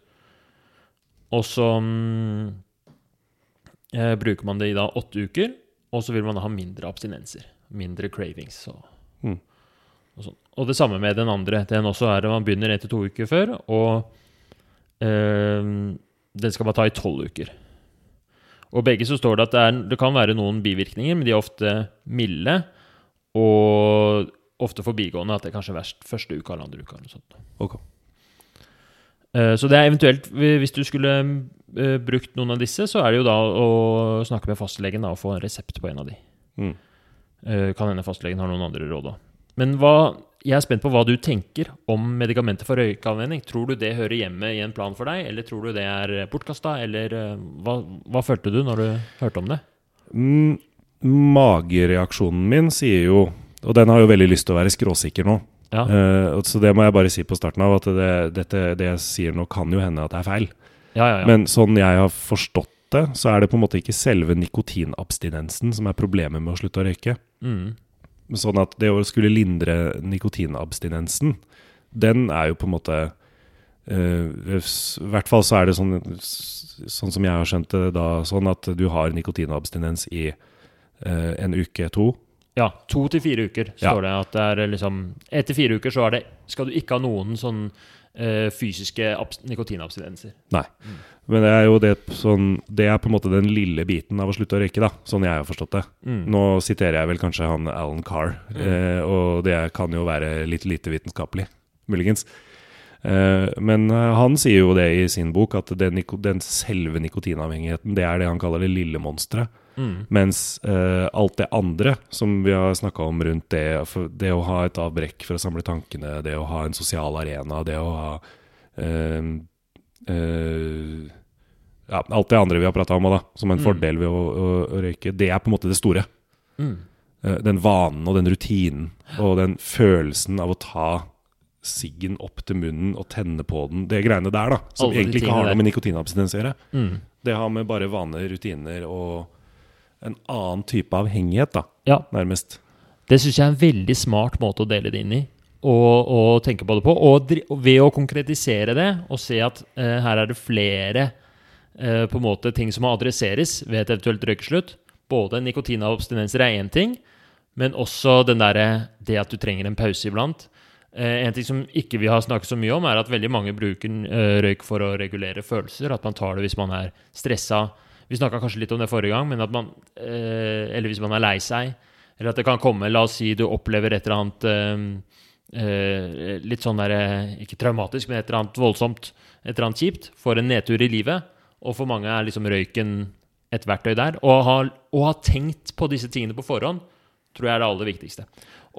Og så mm, eh, bruker man det i da åtte uker, og så vil man ha mindre abstinenser. Mindre cravings. Og, Mm. og, sånn. og det samme med den andre. Den også er at man begynner én til to uker før, og eh, den skal man ta i tolv uker. Og begge så står det at det, er, det kan være noen bivirkninger, men de er ofte milde. Og ofte forbigående. At det er kanskje verst første uka eller andre uka. Eller sånt. Ok. Eh, Så det er eventuelt, hvis du skulle eh, brukt noen av disse, så er det jo da å snakke med fastlegen da, og få en resept på en av de. Mm. Eh, Kan hende fastlegen har noen andre råd òg. Men hva, jeg er spent på hva du tenker om medikamenter for røykeanvending. Tror du det hører hjemme i en plan for deg, eller tror du det er bortkasta, eller hva, hva følte du når du hørte om det? Mm, magereaksjonen min sier jo Og den har jo veldig lyst til å være skråsikker nå. Ja, Uh, så det må jeg bare si på starten av, at det, dette, det jeg sier nå, kan jo hende at det er feil. ja, ja. ja. Men sånn jeg har forstått det, så er det på en måte ikke selve nikotinabstinensen som er problemet med å slutte å røyke. Mm. Sånn at det å skulle lindre nikotinabstinensen, den er jo på en måte s- I hvert fall så er det sånn, sånn som jeg har skjønt det da, sånn at du har nikotinabstinens i en uke, to. Ja, to til fire uker Ja. det at det er liksom Etter fire uker så er det, skal du ikke ha noen sånn eh, fysiske abs nikotinabstinenser. Nei. Men det er jo det sånn Det er på en måte den lille biten av å slutte å røyke, da. Sånn jeg har forstått det. Mm. Nå siterer jeg vel kanskje han Alan Carr, eh, og det kan jo være litt lite vitenskapelig. muligens. Eh, men eh, han sier jo det i sin bok, at den, den selve nikotinavhengigheten, det er det han kaller det lille monsteret. Mm. Mens eh, alt det andre som vi har snakka om rundt det, det å ha et avbrekk for å samle tankene, det å ha en sosial arena, det å ha eh, eh, ja, Alt det andre vi har prata om, da, som en Mm. fordel ved å, å, å røyke, det er på en måte det store. Mm. Eh, Den vanen og den rutinen og den følelsen av å ta siggen opp til munnen og tenne på den, det greiene der, da, som Alle egentlig ikke har noe med nikotinabstinens å gjøre. Mm. Det har med bare vaner, rutiner og en annen type avhengighet, da, Ja. nærmest. Det syns jeg er en veldig smart måte å dele det inn i. Og, og tenke på det på. Og, og ved å konkretisere det og se at eh, her er det flere eh, på en måte ting som må adresseres ved et eventuelt røykeslutt. Både nikotinabstinenser er én ting, men også den derre det at du trenger en pause iblant. Eh, en ting som ikke vi har snakket så mye om, er at veldig mange bruker eh, røyk for å regulere følelser. At man tar det hvis man er stressa. Vi snakka kanskje litt om det forrige gang, men at man eh, Eller hvis man er lei seg. Eller at det kan komme La oss si du opplever et eller annet eh, eh, Litt sånn der Ikke traumatisk, men et eller annet voldsomt. Et eller annet kjipt. Får en nedtur i livet. Og for mange er liksom røyken et verktøy der. Å å ha tenkt på disse tingene på forhånd tror jeg er det aller viktigste.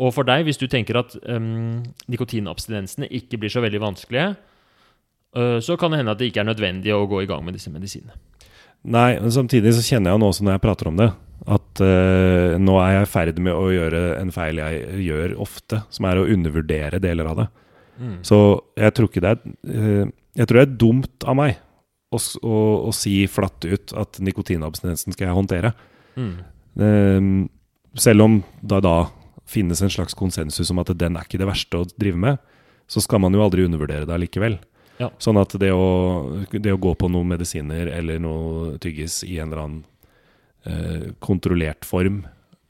Og for deg, hvis du tenker at um, nikotinabstinensene ikke blir så veldig vanskelige, uh, så kan det hende at det ikke er nødvendig å gå i gang med disse medisinene. Nei, men samtidig så kjenner jeg nå også når jeg prater om det, at uh, nå er jeg i ferd med å gjøre en feil jeg gjør ofte, som er å undervurdere deler av det. Så jeg tror ikke det er uh, Jeg tror det er dumt av meg å, å, å si flatt ut at nikotinabstinensen skal jeg håndtere. Mm. Uh, selv om det da finnes en slags konsensus om at den er ikke det verste å drive med, så skal man jo aldri undervurdere det allikevel. Ja. Sånn at det å, det å gå på noen medisiner eller noe tyggis i en eller annen eh, kontrollert form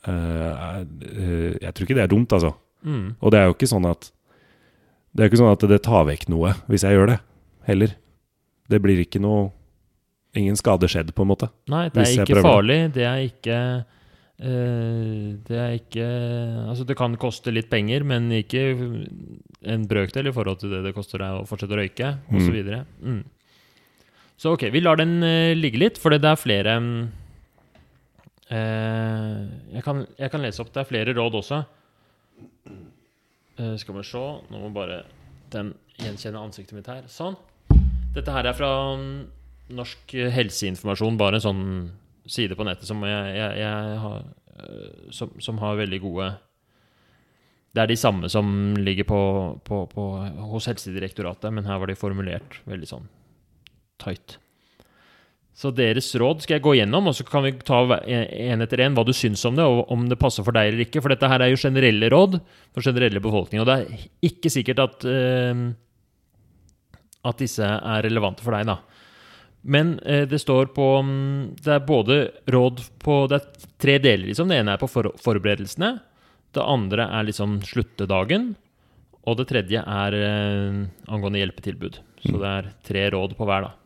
eh, er, eh, Jeg tror ikke det er dumt, altså. Mm. Og det er jo ikke sånn at Det er ikke sånn at det tar vekk noe hvis jeg gjør det, heller. Det blir ikke noe Ingen skade skjedd, på en måte. Nei, det er ikke farlig. Det er ikke eh, Det er ikke Altså, det kan koste litt penger, men ikke en brøkdel i forhold til det det koster deg å fortsette å røyke, Mm. osv. Mm. Så ok, vi lar den uh, ligge litt, for det er flere um, uh, jeg, kan, jeg kan lese opp. Det er flere råd også. Uh, skal vi se Nå må bare den gjenkjenne ansiktet mitt her. Sånn. Dette her er fra um, Norsk helseinformasjon, bare en sånn side på nettet som jeg, jeg, jeg har som, som har veldig gode Det er de samme som ligger på, på, på, hos Helsedirektoratet, men her var de formulert veldig sånn tight. Så deres råd skal jeg gå gjennom, og så kan vi ta en etter en hva du syns om det, og om det passer for deg eller ikke. For dette her er jo generelle råd for generelle befolkning, og det er ikke sikkert at uh, at disse er relevante for deg, da. Men eh, det står på mm, Det er både råd på Det er tre deler, liksom. Det ene er på for, forberedelsene. Det andre er liksom sluttedagen. Og det tredje er eh, angående hjelpetilbud. Så det er tre råd på hver, da.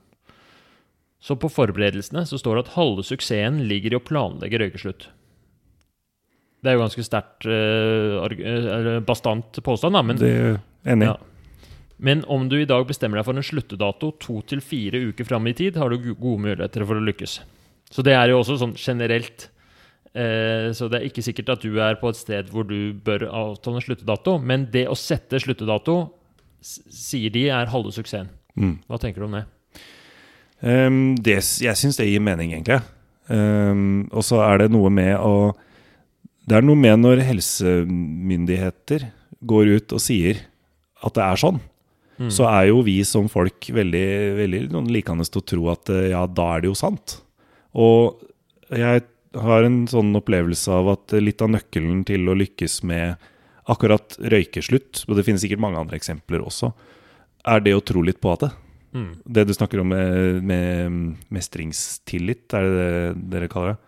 Så på forberedelsene så står det at halve suksessen ligger i å planlegge røykeslutt. Det er jo ganske sterkt eller bastant påstand, da, men Det er enig. Ja. Men om du i dag bestemmer deg for en sluttedato to til fire uker fram i tid, har du gode muligheter for å lykkes. Så det er jo også sånn generelt. Eh, så det er ikke sikkert at du er på et sted hvor du bør avtale en sluttedato, men det å sette sluttedato, sier de, er halve suksessen. Mm. Hva tenker du om det? Um, det, jeg syns det gir mening, egentlig. Um, og så er det noe med å Det er noe med når helsemyndigheter går ut og sier at det er sånn, Mm. så er jo vi som folk veldig, veldig likende til å tro at eh, ja, da er det jo sant. Og jeg har en sånn opplevelse av at litt av nøkkelen til å lykkes med akkurat røykeslutt, og det finnes sikkert mange andre eksempler også, er det å tro litt på at det. Mm. Det du snakker om med, med mestringstillit, er det det dere kaller det?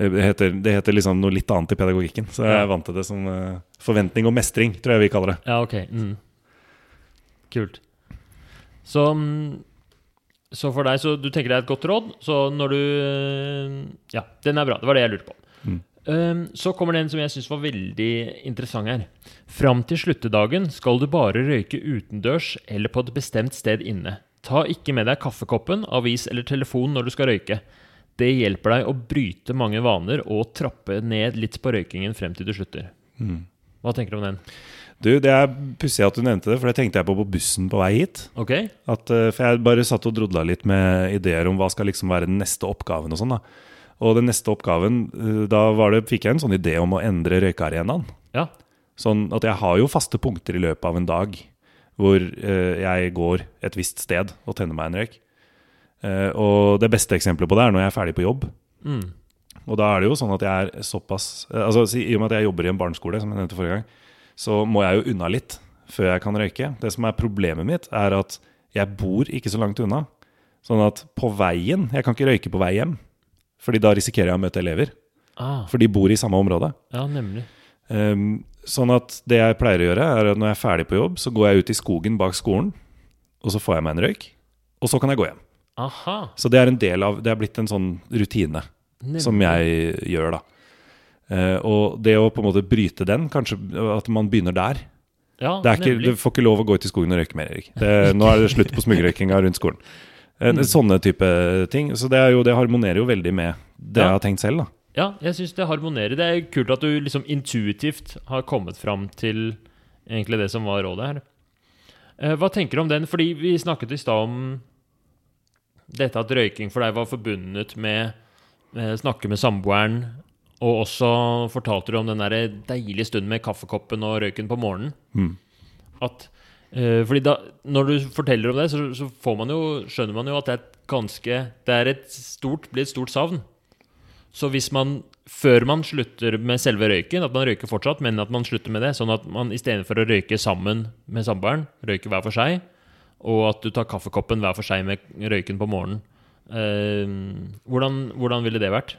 Eh, Det heter, det heter liksom noe litt annet i pedagogikken, så jeg er vant til det som eh, forventning og mestring, tror jeg vi kaller det. Ja, ok. Mm. Kult. Så, mm, så for deg, så du tenker det er et godt råd. Så når du Ja, den er bra. Det var det jeg lurte på. Mm. Um, så kommer den som jeg syns var veldig interessant her. Fram til sluttedagen skal du bare røyke utendørs eller på et bestemt sted inne. Ta ikke med deg kaffekoppen, avis eller telefon når du skal røyke. Det hjelper deg å bryte mange vaner og trappe ned litt på røykingen frem til du slutter. Hva tenker du om den? Du, Det er pussig at du nevnte det, for det tenkte jeg på på bussen på vei hit. Ok? At, eh, for jeg bare satt og drodla litt med ideer om hva skal liksom være den neste oppgaven og sånn. da. Og den neste oppgaven, eh, da var det, fikk jeg en sånn idé om å endre røykearenaen. Ja. Sånn at jeg har jo faste punkter i løpet av en dag hvor eh, jeg går et visst sted og tenner meg en røyk. Og det beste eksempelet på det er når jeg er ferdig på jobb. Mm. Og da er det jo sånn at jeg er såpass Altså I og med at jeg jobber i en barneskole, som jeg nevnte forrige gang, så må jeg jo unna litt før jeg kan røyke. Det som er problemet mitt, er at jeg bor ikke så langt unna. Sånn at på veien Jeg kan ikke røyke på vei hjem, Fordi da risikerer jeg å møte elever. Ah, For de bor i samme område. ja, nemlig. Um, sånn at det jeg pleier å gjøre, er at når jeg er ferdig på jobb, så går jeg ut i skogen bak skolen, og så får jeg meg en røyk. Og så kan jeg gå hjem. Aha. Så det er en del av Det er blitt en sånn rutine Nemlig. som jeg gjør, da. Eh, og det å på en måte bryte den, kanskje at man begynner der Ja, det er ikke. Du får ikke lov å gå ut i skogen og røyke mer, Erik. Det, nå er det slutt på smugrøykinga rundt skolen. Eh, Sånne type ting. Så det, er jo, det harmonerer jo veldig med det Ja. jeg har tenkt selv. da Ja, jeg syns det harmonerer. Det er kult at du liksom intuitivt har kommet fram til egentlig det som var rådet her. Uh, hva tenker du om den? Fordi vi snakket i stad om dette at røyking for deg var forbundet med snakke med samboeren, og også fortalte du om den der deilige stunden med kaffekoppen og røyken på morgenen. Mm. At uh, fordi da, Når du forteller om det, så, så får man jo, skjønner man jo at det er et ganske Det er et stort, blir et stort savn. Så hvis man, før man slutter med selve røyken, at man røyker fortsatt, men at man slutter med det, sånn at man istedenfor å røyke sammen med samboeren, røyker hver for seg, og at du tar kaffekoppen hver for seg med røyken på morgenen uh, hvordan, hvordan ville det vært?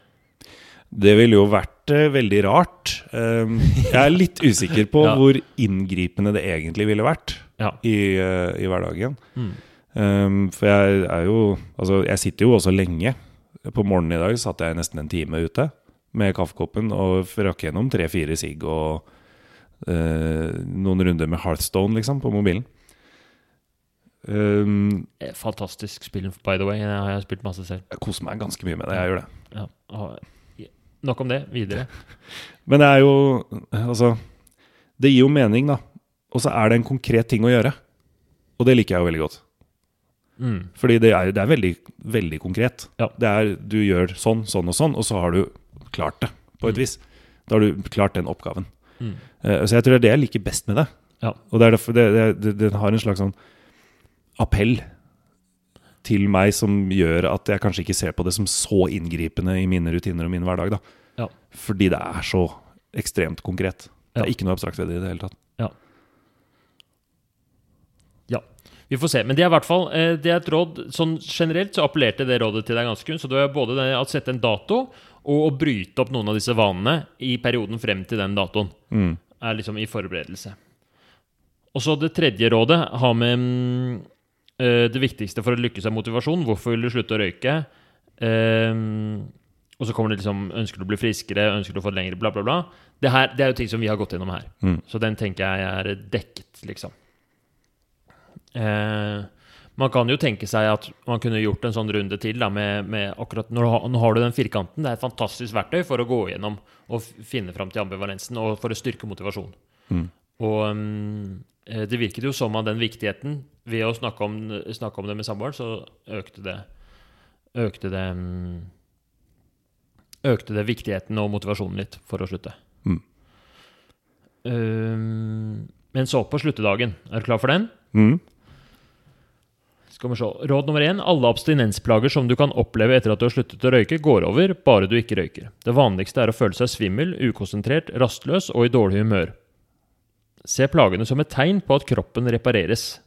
Det ville jo vært eh, veldig rart. Um, jeg er litt usikker på [laughs] Ja. hvor inngripende det egentlig ville vært Ja. i, eh, i hverdagen. Mm. Um, for jeg er jo Altså, jeg sitter jo også lenge. På morgenen i dag satt jeg nesten en time ute med kaffekoppen og rakk gjennom tre-fire sigg og eh, noen runder med Hearthstone, liksom, på mobilen. Um, Eh, Fantastisk spill, by the way. Jeg har spilt masse selv. jeg koser meg ganske mye med det. Jeg gjør det. Ja. og- Nok om det. Videre. [laughs] Men det er jo Altså, det gir jo mening, da. Og så er det en konkret ting å gjøre. Og det liker jeg jo veldig godt. Mm. Fordi det er, det er veldig, veldig konkret. Ja. Det er, du gjør sånn, sånn og sånn, og så har du klart det, på et Mm. vis. Da har du klart den oppgaven. Mm. Uh, så jeg tror det er det jeg liker best med det. Ja. Og det er derfor det, det, det, den har en slags sånn appell til meg som gjør at jeg kanskje ikke ser på det som så inngripende i mine rutiner og min hverdag. da. Ja. Fordi det er så ekstremt konkret. Det Ja. er ikke noe abstrakt ved det i det hele tatt. Ja, vi får se. Men det er i hvert fall eh, Det er et råd Sånn generelt så appellerte det rådet til deg ganske kun. Så det er både det å sette en dato og å bryte opp noen av disse vanene i perioden frem til den datoen. Mm. Er liksom i forberedelse. Og så det tredje rådet har med mm, det viktigste for å lykkes er motivasjon. Hvorfor vil du slutte å røyke? Ehm, og så kommer det liksom Ønsker du å bli friskere? Ønsker du å få det lengre? Bla, bla, bla. Det, her, det er jo ting som vi har gått gjennom her. Mm. Så den tenker jeg er dekket, liksom. Eh, man kan jo tenke seg at man kunne gjort en sånn runde til da, med, med akkurat når du har, Nå har du den firkanten. Det er et fantastisk verktøy for å gå gjennom og finne fram til ambivalensen og for å styrke motivasjon. Mm. Og eh, det virket jo som av den viktigheten Ved å snakke om, snakke om det med samboeren, så økte det Økte det mm, Økte det viktigheten og motivasjonen litt for å slutte. Mm. Um, men så på sluttedagen. Er du klar for den? Mm. Skal vi se. Råd nummer én. Alle abstinensplager som du kan oppleve etter at du har sluttet å røyke, går over, bare du ikke røyker. Det vanligste er å føle seg svimmel, ukonsentrert, rastløs og i dårlig humør. Se plagene som et tegn på at kroppen repareres.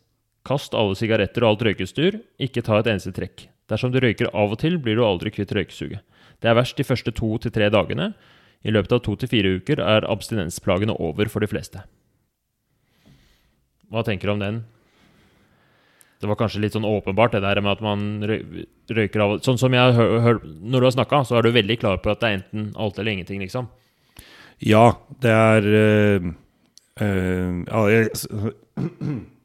Kast alle sigaretter og alt røykestyr, ikke ta et eneste trekk. Dersom du røyker av og til, blir du aldri kvitt røykesuget. Det er verst de første to til tre dagene. I løpet av to til fire uker er abstinensplagene over for de fleste. Hva tenker du om den? Det var kanskje litt sånn åpenbart, det der med at man røyker av Sånn som jeg har hørt Når du har snakka, så er du veldig klar på at det er enten alt eller ingenting, liksom. Ja, det er eh, ja, jeg, [clears throat]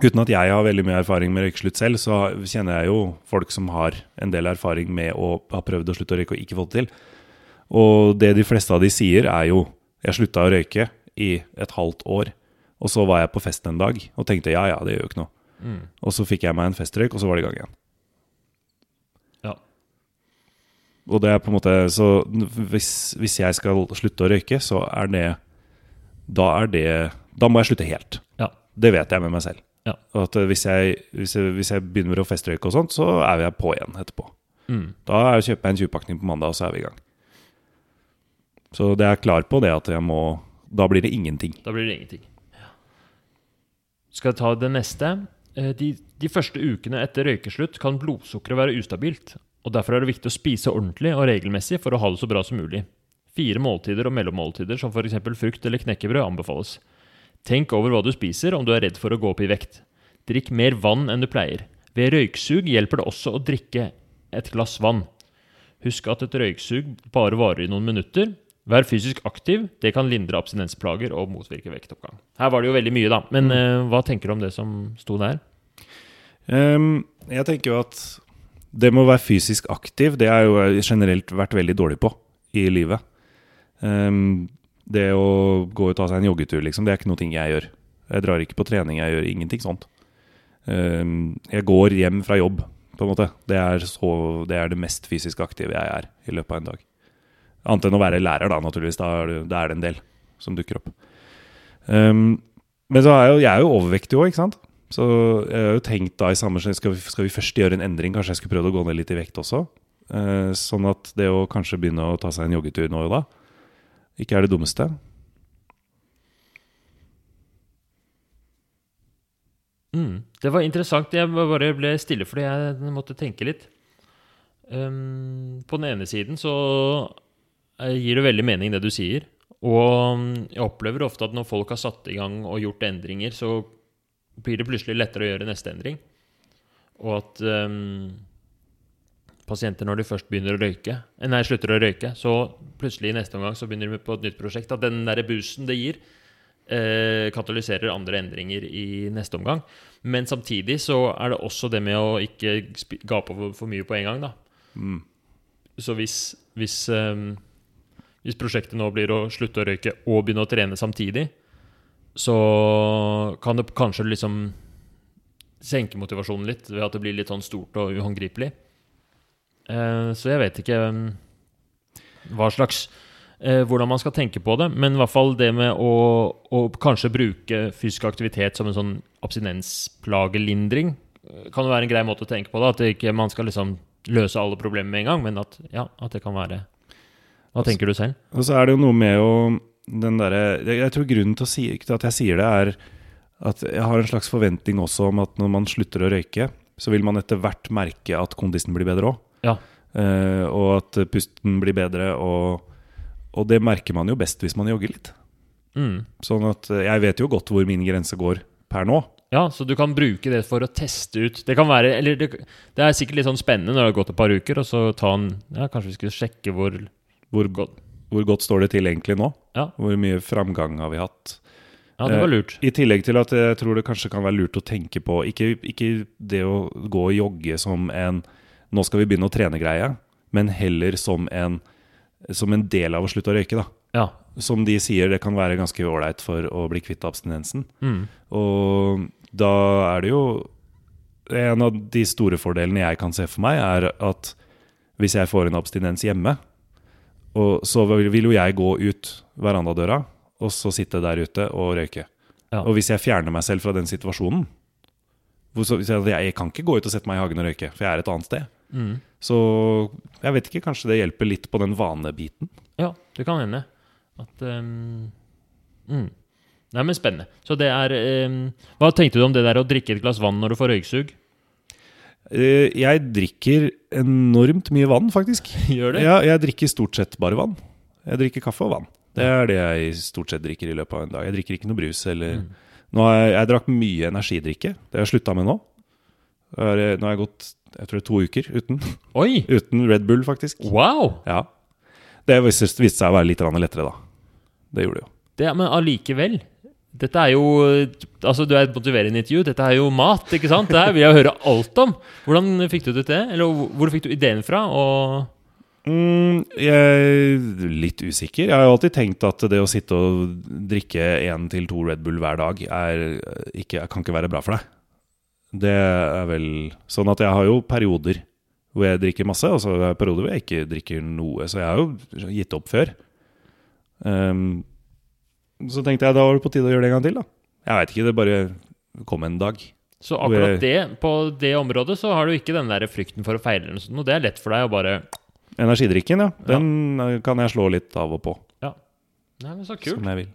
Uten at jeg har veldig mye erfaring med røykeslutt selv, så kjenner jeg jo folk som har en del erfaring med å ha prøvd å slutte å røyke og ikke fått det til. Og det de fleste av de sier, er jo 'jeg slutta å røyke i et halvt år', og så var jeg på fest en dag og tenkte 'ja ja, det gjør jo ikke noe'. Mm. Og så fikk jeg meg en festrøyk, og så var det i gang igjen. Ja. Og det er på en måte Så hvis, hvis jeg skal slutte å røyke, så er det Da er det Da må jeg slutte helt. Ja. Det vet jeg med meg selv. Ja. At eh, hvis jeg, hvis, jeg, hvis jeg begynner å festrøyke og sånt, så er jeg på igjen etterpå. Mm. Da er- kjøper jeg en 20-pakning på mandag, og så er vi i gang. Så det er klar på det at jeg må Da blir det ingenting. Da blir det ingenting. Skal jeg ta det neste? Eh, De, de første ukene etter røykeslutt kan blodsukkeret være ustabilt, og derfor er det viktig å spise ordentlig og regelmessig for å ha det så bra som mulig. Fire måltider og mellommåltider, som f.eks. frukt eller knekkebrød, anbefales. Tenk over hva du spiser om du er redd for å gå opp i vekt. Drikk mer vann enn du pleier. Ved røyksug hjelper det også å drikke et glass vann. Husk at et røyksug bare varer i noen minutter. Vær fysisk aktiv. Det kan lindre abstinensplager og motvirke vektoppgang. Her var det jo veldig mye, da. Men uh, hva tenker du om det som sto der? Um, jeg tenker jo at det med å være fysisk aktiv, det jo jeg generelt vært veldig dårlig på i livet. Ehm, det å gå og ta seg en joggetur, liksom, det er ikke noe ting jeg gjør. Jeg drar ikke på trening, jeg gjør ingenting sånt. Um, jeg går hjem fra jobb, på en måte. Det er, så, det er det mest fysisk aktive jeg er i løpet av en dag. Annet enn å være lærer, da, naturligvis. Da er det, da er det en del som dukker opp. Um, men så er jeg, jo, jeg er jo overvektig òg, ikke sant? Så jeg har jo tenkt da i samme skal vi, skal vi først gjøre en endring? Kanskje jeg skulle prøvd å gå ned litt i vekt også? Uh, sånn at det å kanskje begynne å ta seg en joggetur nå og da, ikke er det dummeste. Mm. Det var interessant. Jeg bare ble stille fordi jeg måtte tenke litt. Um, på den ene siden så eh, gir det veldig mening, det du sier. Og um, jeg opplever ofte at når folk har satt i gang og gjort endringer, så blir det plutselig lettere å gjøre neste endring. Og at um, pasienter, når de først begynner å røyke, eh, nei, slutter å røyke, så plutselig i neste omgang så begynner de på et nytt prosjekt. At den derre boosten det gir, eh, katalyserer andre endringer i neste omgang. Men samtidig så er det også det med å ikke gape over for mye på en gang, da. Mm. Så hvis, hvis, ehm, hvis prosjektet nå blir å slutte å røyke og begynne å trene samtidig, så kan det kanskje liksom senke motivasjonen litt ved at det blir litt sånn stort og uhåndgripelig. Eh, så jeg vet ikke ehm, hva slags eh, hvordan man skal tenke på det, men i hvert fall det med å, å kanskje bruke fysisk aktivitet som en sånn abstinensplagelindring eh, kan jo være en grei måte å tenke på. da, At det ikke man skal liksom løse alle problemer med en gang, men at, ja, at det kan være Hva tenker du selv? Og så er det jo noe med å den derre jeg, jeg tror grunnen til, si, til at jeg sier det, er at jeg har en slags forventning også om at når man slutter å røyke, så vil man etter hvert merke at kondisen blir bedre òg. Ja. Uh, og at pusten blir bedre, og, og det merker man jo best hvis man jogger litt. Mm. Sånn at eh, jeg vet jo godt hvor min grense går per nå. Ja, så du kan bruke det for å teste ut Det kan være, eller det, det er sikkert litt sånn spennende når det har gått et par uker, og så ta en Ja, kanskje vi skulle sjekke hvor, Hvor, godt hvor godt står det til egentlig nå? Ja. Hvor mye framgang har vi hatt? Ja, det var Eh, lurt. I tillegg til at jeg tror det kanskje kan være lurt å tenke på Ikke, ikke det å gå og jogge som en 'nå skal vi begynne å trene'-greie, men heller som en, som en del av å slutte å røyke. da. Ja. Som de sier, det kan være ganske ålreit for å bli kvitt abstinensen. Mm. Og da er det jo En av de store fordelene jeg kan se for meg, er at hvis jeg får en abstinens hjemme, og så vil jo jeg gå ut verandadøra og så sitte der ute og røyke. Ja. Og hvis jeg fjerner meg selv fra den situasjonen jeg, jeg kan ikke gå ut og sette meg i hagen og røyke, for jeg er et annet sted. Mm. Så jeg vet ikke, kanskje det hjelper litt på den vanebiten. Ja, det kan hende. At um, mm. Nei, men spennende. Så det er um, Hva tenkte du om det der å drikke et glass vann når du får røyksug? Uh, Jeg drikker enormt mye vann, faktisk. [laughs] Gjør det? Ja, jeg drikker stort sett bare vann. Jeg drikker kaffe og vann. Det er det jeg stort sett drikker i løpet av en dag. Jeg drikker ikke noe brus eller Mm. nå har jeg, jeg drakk mye energidrikke. Det har jeg slutta med nå. Nå har jeg gått jeg tror det er to uker uten, Oi! [laughs] uten Red Bull, faktisk. Wow! Ja. Det viste viste seg å være litt lettere, da. Det gjorde det jo. Det, men allikevel. Dette er jo Altså, du er et motiverende intervju. Dette er jo mat, ikke sant? Det her vil jeg høre alt om. Hvordan fikk du det til? Eller hvor fikk du ideen fra? Og Mm, jeg er litt usikker. Jeg har jo alltid tenkt at det å sitte og drikke én til to Red Bull hver dag er ikke, kan ikke være bra for deg. Det er vel sånn at jeg har jo perioder hvor jeg drikker masse, og så er det perioder hvor jeg ikke drikker noe. Så jeg har jo gitt opp før. Um, så tenkte jeg da var det på tide å gjøre det en gang til, da. Jeg veit ikke, det bare kom en dag. Så akkurat det, på det området så har du ikke den der frykten for å feile eller noe det er lett for deg å bare Energidrikken, ja. Den ja. kan jeg slå litt av og på. Ja. Nei, men så kult. Som jeg vil.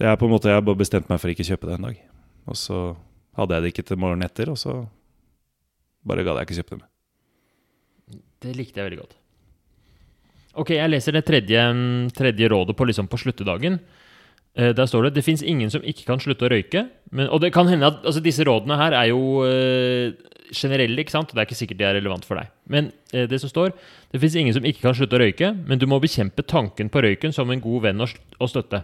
Det er på en måte Jeg har bare bestemt meg for ikke kjøpe det en dag. Og så hadde jeg det ikke til morgenen etter, og så bare gadd jeg ikke kjøpe det med. Det likte jeg veldig godt. Ok, jeg leser det tredje, tredje rådet på, liksom på sluttedagen. Eh, der står det det fins ingen som ikke kan slutte å røyke. Men, og det kan hende at altså, disse rådene her er jo eh, generelle, ikke sant? og det er ikke sikkert de er relevant for deg. Men eh, det som står Det fins ingen som ikke kan slutte å røyke, men du må bekjempe tanken på røyken som en god venn og støtte.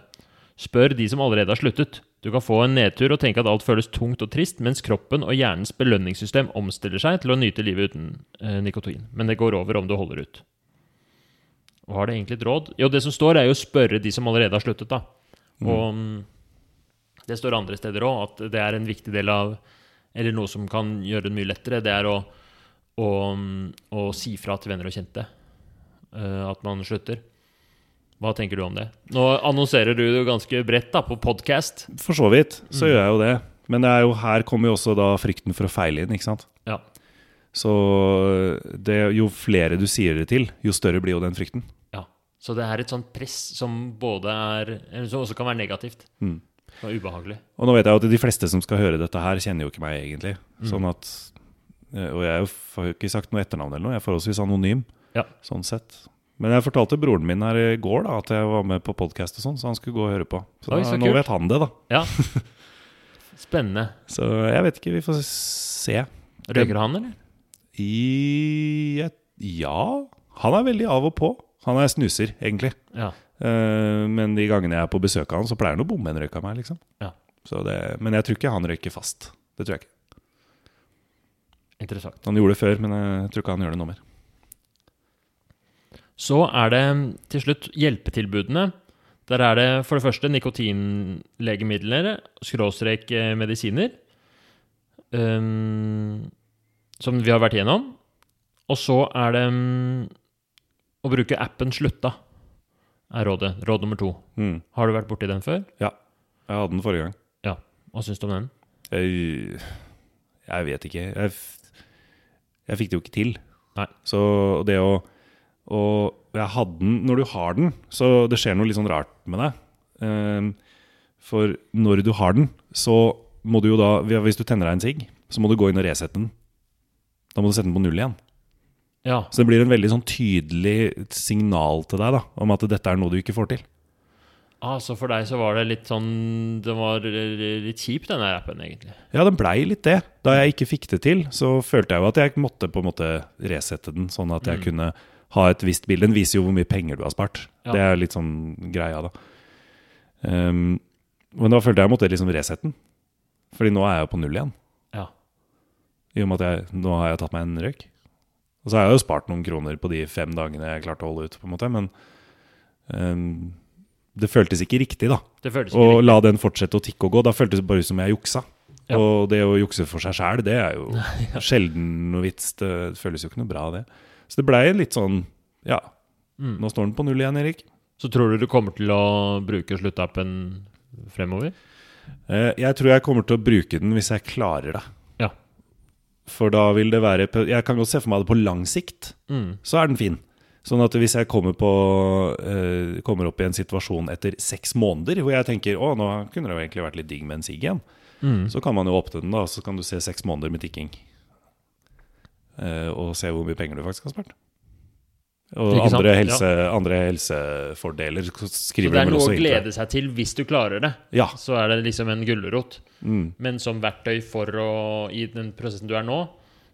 Spør de som allerede har sluttet. Du kan få en nedtur og tenke at alt føles tungt og trist, mens kroppen og hjernens belønningssystem omstiller seg til å nyte livet uten eh, nikotin. Men det går over om du holder ut. Og har det egentlig et råd? Jo, det som står, er jo å spørre de som allerede har sluttet, da. Mm. Og mm, det står andre steder òg at det er en viktig del av eller noe som kan gjøre det mye lettere, det er å, å, å si fra til venner og kjente uh, at man slutter. Hva tenker du om det? Nå annonserer du det ganske bredt da, på podkast. For så vidt så mm. gjør jeg jo det. Men det jo, her kommer jo også da frykten for å feile inn, ikke sant. Ja. Så det, jo flere du sier det til, jo større blir jo den frykten. Ja. Så det er et sånt press som både er Som også kan være negativt. Mm. Og ubehagelig. Og nå vet jeg at de fleste som skal høre dette her, kjenner jo ikke meg egentlig. Mm. Sånn at eh, Og jeg har jo ikke sagt noe etternavn eller noe, jeg er forholdsvis anonym. Ja. Sånn sett. Men jeg fortalte broren min her i går da at jeg var med på podkast sånn, så han skulle gå og høre på. Så Oi, da, nå vet han det, da. Ja. [laughs] Spennende. så jeg vet ikke, vi får se. Røyker han, eller? I Ja. Han er veldig av og på. Han er snuser, egentlig. Ja. Uh, men de gangene jeg er på besøk av han, så pleier han å bomme en røyk av meg. liksom ja. det, Men jeg tror ikke han røyker fast. Det tror jeg ikke. Interessant. Han gjorde det før, men jeg tror ikke han gjør det nå mer. Så er det til slutt hjelpetilbudene. Der er det for det første nikotinlegemidler, skråstrek eh, medisiner, um, som vi har vært igjennom. Og så er det um, å bruke appen Slutta er rådet. Råd nummer to. Mm. Har du vært borti den før? Ja. Jeg hadde den forrige gang. Ja. Hva syns du om den? Jeg, jeg vet ikke. Jeg, jeg, fikk det jo ikke til. Nei. Så det å Og jeg hadde den Når du har den, så det skjer noe litt sånn rart med deg. Um, for når du har den, så må du jo da Hvis du tenner deg en sigg, så må du gå inn og resette den. Da må du sette den på null igjen. Ja. Så det blir en veldig sånn tydelig signal til deg da, om at dette er noe du ikke får til. Ah, så for deg så var det litt sånn Det var litt kjipt, denne appen, egentlig? Ja, den blei litt det. Da jeg ikke fikk det til, så følte jeg jo at jeg måtte på en måte resette den, sånn at jeg mm. kunne ha et visst bilde. Den viser jo hvor mye penger du har spart. Ja. Det er litt sånn greia, da. Um, men da følte jeg jeg måtte liksom resette den. Fordi nå er jeg jo på null igjen. Ja. I og med at jeg, nå har jeg tatt meg en røyk. Og så har jeg jo spart noen kroner på de fem dagene jeg klarte å holde ut, på en måte, men um, det føltes ikke riktig, da. Det ikke å riktig. la den fortsette å tikke og gå. Da føltes det bare ut som jeg juksa. Ja. Og det å jukse for seg sjæl, det er jo [laughs] sjelden noe vits. Det føles jo ikke noe bra, det. Så det blei litt sånn Ja, mm. nå står den på null igjen, Erik. Så tror du du kommer til å bruke sluttappen fremover? Eh, jeg tror jeg kommer til å bruke den hvis jeg klarer det. For da vil det være Jeg kan godt se for meg det på lang sikt. Mm. Så er den fin. Sånn at hvis jeg kommer, på, uh, kommer opp i en situasjon etter seks måneder hvor jeg tenker å, nå kunne det jo egentlig vært litt digg med en sigg igjen, mm. så kan man jo åpne den, da, så kan du se seks måneder med tikking. Uh, og se hvor mye penger du faktisk har spart. Og andre, helse, ja. andre, helsefordeler skriver Så det er noe å glede seg til hvis du klarer det. Ja. Så er det liksom en gulrot. Mm. Men som verktøy for å I den prosessen du er nå,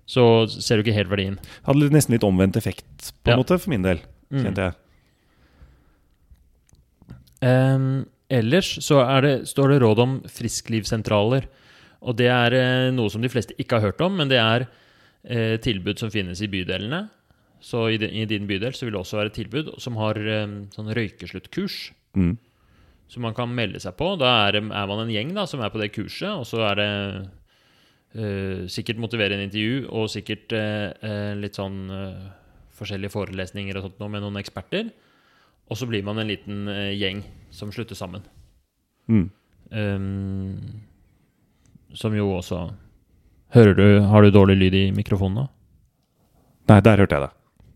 så ser du ikke helt verdien. Hadde nesten litt omvendt effekt, på en ja. måte, for min del, mm. kjente jeg. Um, ellers så er det, står det råd om frisklivssentraler. Og det er eh, noe som de fleste ikke har hørt om, men det er eh, tilbud som finnes i bydelene. Så i, de, i din bydel så vil det også være et tilbud som har eh, sånn røykesluttkurs. Mm. Som man kan melde seg på. Da er, er man en gjeng da, som er på det kurset, og så er det eh, sikkert motiverende intervju og sikkert eh, eh, litt sånn forskjellige forelesninger og sånt noe med noen eksperter. Og så blir man en liten gjeng som slutter sammen. Mm. Um, som jo også Hører du Har du dårlig lyd i mikrofonen nå? Nei, der hørte jeg det.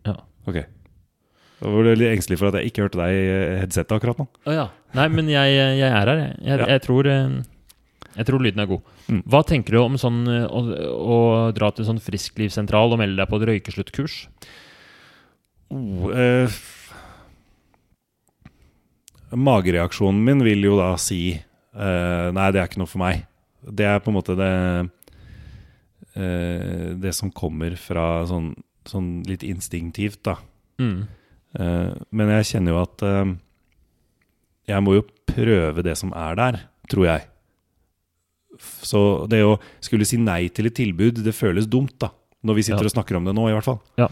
Ja. Ok. Jeg var litt engstelig for at jeg ikke hørte deg i headsetet akkurat nå. Å ja. Nei, men jeg, jeg er her, jeg. Jeg, Ja. jeg, tror, eh, jeg tror lyden er god. Mm. Hva tenker du om sånn eh, å, å dra til en sånn frisklivssentral og melde deg på et røykessluttkurs? Oh, eh, magereaksjonen min vil jo da si eh, Nei, det er ikke noe for meg. Det er på en måte det eh, Det som kommer fra sånn, sånn litt instinktivt, da. Mm. Eh, men jeg kjenner jo at eh, jeg må jo prøve det som er der, tror jeg. Så det å skulle si nei til et tilbud, det føles dumt, da. Når vi sitter Ja. og snakker om det nå, i hvert fall. Ja.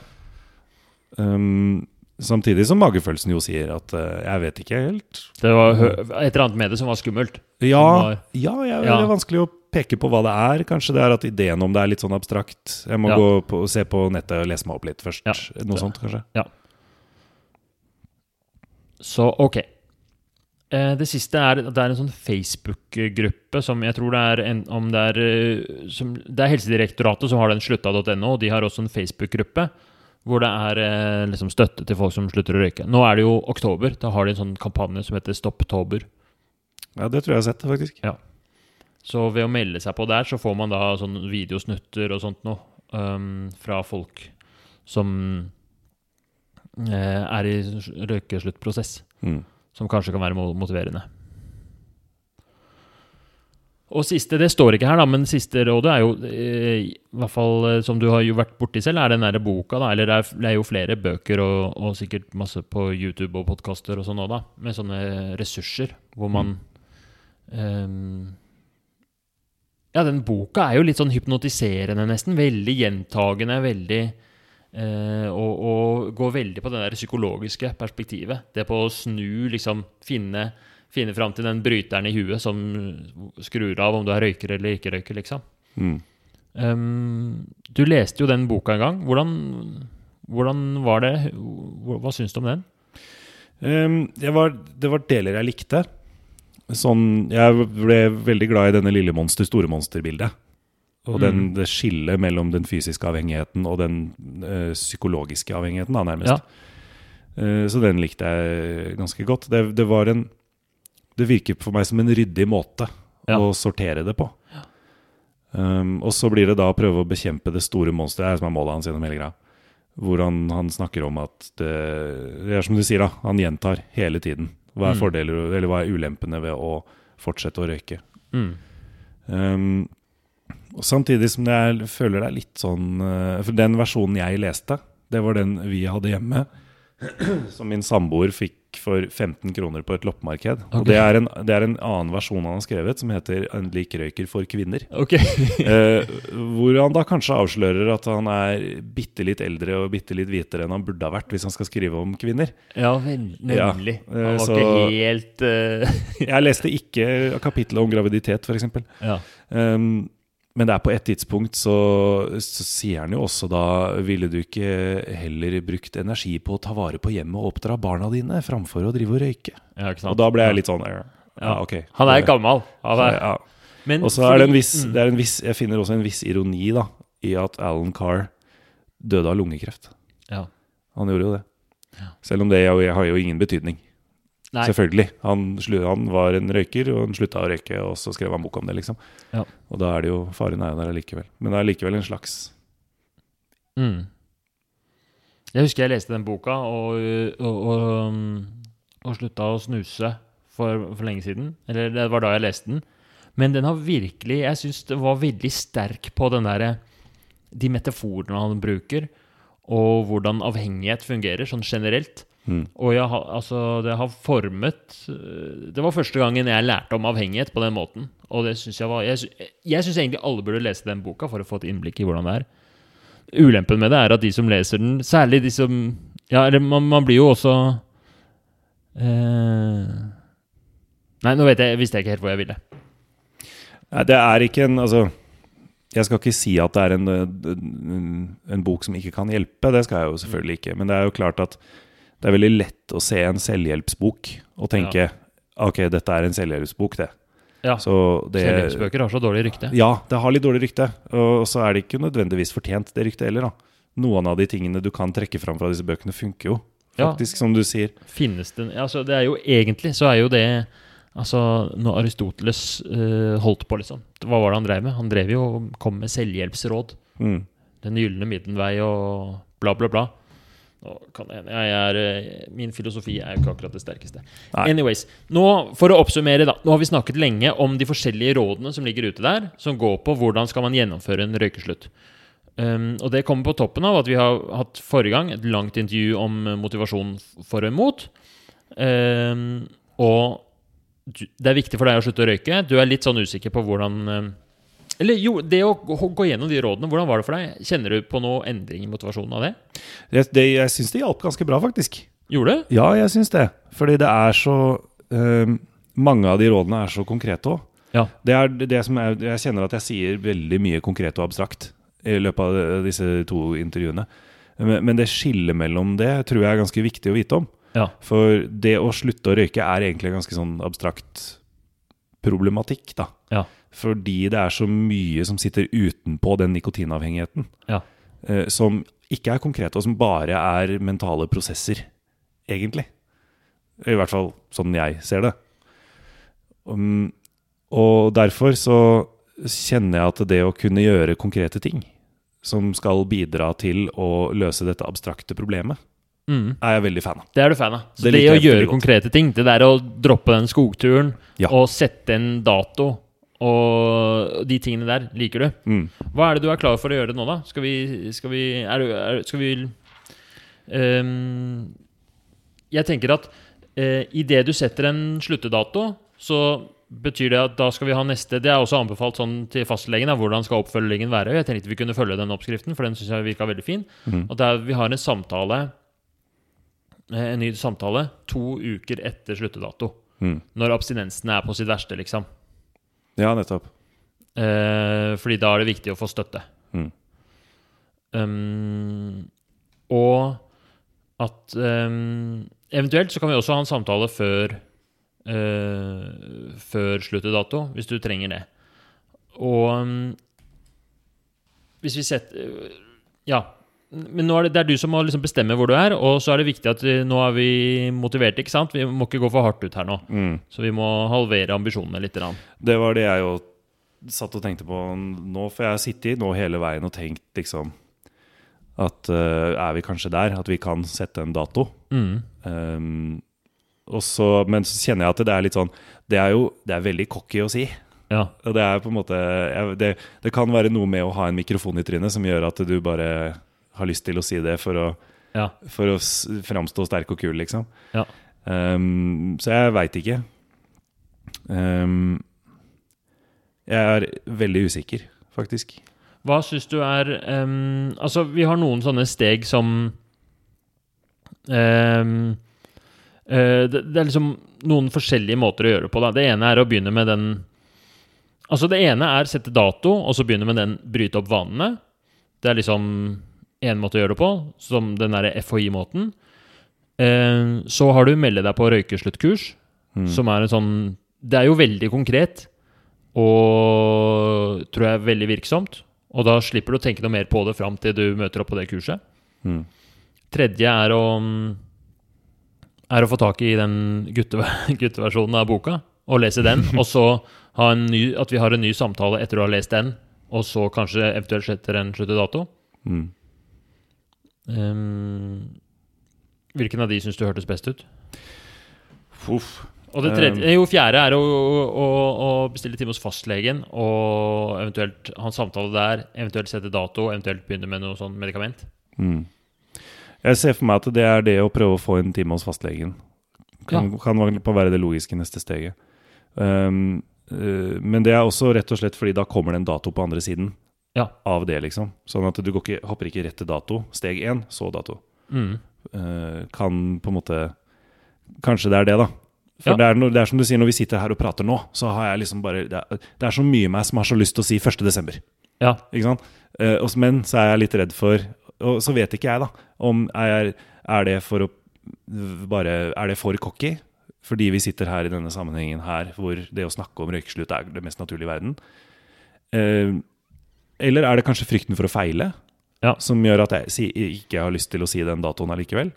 Um, samtidig som magefølelsen jo sier at uh, jeg vet ikke helt. Det var et eller annet med det som var skummelt. Ja, var- ja, jeg, Ja. det er vanskelig å peke på hva det er. Kanskje det er at ideen om det er litt sånn abstrakt. Jeg må Ja. gå på, se på nettet og lese meg opp litt først. Ja. Noe sånt, kanskje. Ja. Så ok. Eh, det siste er at det er en sånn Facebook-gruppe som jeg tror det er en, om det er eh, som, Det er Helsedirektoratet som har den slutta.no, og de har også en Facebook-gruppe hvor det er eh, liksom støtte til folk som slutter å røyke. Nå er det jo oktober. Da har de en sånn kampanje som heter Stopptober. Ja, det tror jeg jeg har sett, faktisk. Så ved å melde seg på der, så får man da sånne videosnutter og sånt noe um, fra folk som uh, er i røykesluttprosess. Mm. Som kanskje kan være motiverende. Og siste, det står ikke her, da, men siste rådet er jo eh, i hvert fall eh, som du har jo vært borti selv, er den der boka, da. Eller det er, det er jo flere bøker og, og sikkert masse på YouTube og podkaster og sånn òg, da. Med sånne ressurser hvor man ehm, Ja, den boka er jo litt sånn hypnotiserende, nesten. Veldig gjentagende. Veldig eh, og, og går veldig på det der psykologiske perspektivet. Det på å snu, liksom finne, finne fram til den bryteren i huet som skrur av om du er røyker eller ikke røyker, liksom. Mm. Um, du leste jo den boka en gang. Hvordan, hvordan var det? Hva, hva syns du om den? Um, det, var, det var deler jeg likte. Sånn, jeg ble veldig glad i denne lille monster, store monster-bildet. Og den, Mm. det skillet mellom den fysiske avhengigheten og den eh, psykologiske avhengigheten, da, nærmest. Ja. Uh, så den likte jeg ganske godt. Det, det var en Det virker for meg som en ryddig måte Ja. å sortere det på. Um, og så blir det da å prøve å bekjempe det store monsteret, er som er målet hans gjennom hele greia. Hvor han, han snakker om at det, det er som du sier, da. Han gjentar hele tiden. Hva er Mm. fordeler, eller hva er ulempene ved å fortsette å røyke? Mm. Um, og samtidig som jeg føler det er litt sånn uh, For den versjonen jeg leste, det var den vi hadde hjemme. [clears throat] Som min samboer fikk for 15 kroner på et loppemarked. Og det er, en, det er en annen versjon han har skrevet, som heter 'En likrøyker for kvinner'. Ok. [laughs] Eh, hvor han da kanskje avslører at han er bitte litt eldre og bitte litt hvitere enn han burde ha vært hvis han skal skrive om kvinner. Ja, nemlig. Ja, eh, Han var så- ikke helt uh... [laughs] Jeg leste ikke kapittelet om graviditet, f.eks. Ja. Um, men det er på et tidspunkt så, så sier han jo også da Ville du ikke heller brukt energi på å ta vare på hjemmet og oppdra barna dine framfor å drive og røyke? ja, ikke sant. Og da ble jeg litt sånn Ja, Ja. ok. Han er gammel. Han er, ja. men Og så er det en viss, Mm. det er en viss Jeg finner også en viss ironi da i at Alan Carr døde av lungekreft. ja. Han gjorde jo det. Ja. Selv om det jo- har jo ingen betydning. Nei. Selvfølgelig. Han, han var en røyker, og han slutta å røyke, og så skrev han bok om det, liksom. Ja. Og da er det jo Faren er jo der allikevel. Men det er likevel en slags Mm. Jeg husker jeg leste den boka og, og, og, um, og slutta å snuse for, for lenge siden. Eller det var da jeg leste den. Men den har virkelig Jeg syns det var veldig sterk på den derre De metaforene han bruker, og hvordan avhengighet fungerer, sånn generelt. Mm. Og jeg altså, det har formet øh, Det var første gangen jeg lærte om avhengighet på den måten. Og det synes jeg var Jeg, jeg syns egentlig alle burde lese den boka for å få et innblikk i hvordan det er. Ulempen med det er at de som leser den, særlig de som Ja, eller man, man blir jo også eh, Nei, nå vet jeg, visste jeg ikke helt hvor jeg ville. Nei, det er ikke en Altså, jeg skal ikke si at det er en, en, en bok som ikke kan hjelpe. Det skal jeg jo selvfølgelig ikke. Men det er jo klart at det er veldig lett å se en selvhjelpsbok og tenke Ok, dette er en selvhjelpsbok, det. Ja, Så det Selvhjelpsbøker har så dårlig rykte. Ja, det har litt dårlig rykte. Og så er det ikke nødvendigvis fortjent, det ryktet heller, da. Noen av de tingene du kan trekke fram fra disse bøkene, funker jo. Ja. Faktisk, som du sier. Finnes det altså, Det er jo egentlig så er jo det Altså, når Aristoteles uh, holdt på, liksom Hva var det han drev med? Han drev jo kom med selvhjelpsråd. Mm. Den gylne middelvei og bla, bla, bla. Nå kan jeg, jeg er, øh, min filosofi er jo ikke akkurat det sterkeste. Nei. Anyways, nå, For å oppsummere, da. Nå har vi snakket lenge om de forskjellige rådene som ligger ute der, som går på hvordan skal man gjennomføre en røykeslutt. Um, og det kommer på toppen av at vi har hatt forrige gang et langt intervju om eh, motivasjon for og imot. Um, og du, det er viktig for deg å slutte å røyke. Du er litt sånn usikker på hvordan um, Eller jo, det å gå, gjennom de rådene, hvordan var det for deg? Kjenner du på noe endring i motivasjonen av det? Jeg, det, jeg syns det hjalp ganske bra, faktisk. Gjorde det? Ja, jeg syns det. Fordi det er så eh, Mange av de rådene er så konkrete òg. Ja. Det er det som er, jeg kjenner at jeg sier veldig mye konkret og abstrakt i løpet av disse to intervjuene. Men, men det skillet mellom det tror jeg er ganske viktig å vite om. Ja. For det å slutte å røyke er egentlig en ganske sånn abstrakt problematikk, da. Ja. Fordi det er så mye som sitter utenpå den nikotinavhengigheten. Ja. eh, som ikke er konkrete, og som bare er mentale prosesser, egentlig. I hvert fall sånn jeg ser det. Um, og derfor så kjenner jeg at det å kunne gjøre konkrete ting som skal bidra til å løse dette abstrakte problemet, Mm. er jeg veldig fan av. Det er du fan av. Så Det det, å gjøre konkrete ting, det der å droppe den skogturen Ja. og sette en dato og de tingene der, liker du. Mm. Hva er det du er klar for å gjøre nå, da? Skal vi Skal vi, er, er, skal vi um, Jeg tenker at uh, idet du setter en sluttedato, så betyr det at da skal vi ha neste Det er også anbefalt sånn til fastlegen. Da, hvordan skal oppfølgingen være? Jeg tenkte vi kunne følge den oppskriften, for den syns jeg virka veldig fin. Mm. At er, vi har en samtale eh, En ny samtale to uker etter sluttedato. Mm. Når abstinensen er på sitt verste, liksom. Ja, nettopp. Eh, fordi da er det viktig å få støtte. Mm. Um, og at um, Eventuelt så kan vi også ha en samtale før uh, Før sluttedato, hvis du trenger det. Og um, hvis vi setter Ja. Men nå er det, det er du som må liksom bestemme hvor du er, og så er det viktig at vi, nå er vi motiverte. ikke sant? Vi må ikke gå for hardt ut her nå. Mm. Så vi må halvere ambisjonene litt. Det var det jeg jo satt og tenkte på nå, for jeg har sittet nå hele veien og tenkt liksom at uh, er vi kanskje der, at vi kan sette en dato? Mm. Um, så, men så kjenner jeg at det er litt sånn Det er jo det er veldig cocky å si. Ja. Det er på en måte det, det kan være noe med å ha en mikrofon i trynet som gjør at du bare har lyst til å si det for å, Ja. for å framstå sterk og kul, liksom. Ja. Um, så jeg veit ikke. Um, jeg er veldig usikker, faktisk. Hva syns du er um, Altså, vi har noen sånne steg som um, uh, det, det er liksom noen forskjellige måter å gjøre det på. Da. Det ene er å begynne med den Altså, det ene er sette dato, og så begynne med den bryte opp vanene. Det er liksom én måte å gjøre det på, som den derre FHI-måten. Eh, så har du melde deg på røykesluttkurs, Mm. som er en sånn Det er jo veldig konkret, og tror jeg er veldig virksomt. Og da slipper du å tenke noe mer på det fram til du møter opp på det kurset. Mm. Tredje er å Er å få tak i den gutte, [laughs] gutteversjonen av boka og lese den. [laughs] Og så ha en ny, at vi har en ny samtale etter du har lest den, og så kanskje eventuelt setter en sluttedato. Mm. Um, hvilken av de syns du hørtes best ut? Uff. Og det tredje, Um. jo, fjerde er å, å, å bestille time hos fastlegen og eventuelt ha en samtale der. Eventuelt sette dato, eventuelt begynne med noe sånn medikament. Mm. Jeg ser for meg at det er det å prøve å få en time hos fastlegen. Kan, kan være det logiske neste steget. Um, men det er også rett og slett fordi da kommer det en dato på andre siden Ja. av det. liksom Sånn at du går ikke, hopper ikke rett til dato. Steg én, så dato. Mm. Uh, kan på en måte Kanskje det er det, da. For Ja. det, er no, det er som du sier, når vi sitter her og prater nå, så har jeg liksom bare Det er, det er så mye meg som har så lyst til å si 1. desember. Ja. Ikke sant? Uh, også, men så er jeg litt redd for Og så vet ikke jeg, da, om er, er det for å bare Er det for cocky? Fordi vi sitter her i denne sammenhengen her, hvor det å snakke om røykeslutt er det mest naturlige i verden. Eh, eller er det kanskje frykten for å feile Ja. som gjør at jeg si, ikke har lyst til å si den datoen allikevel?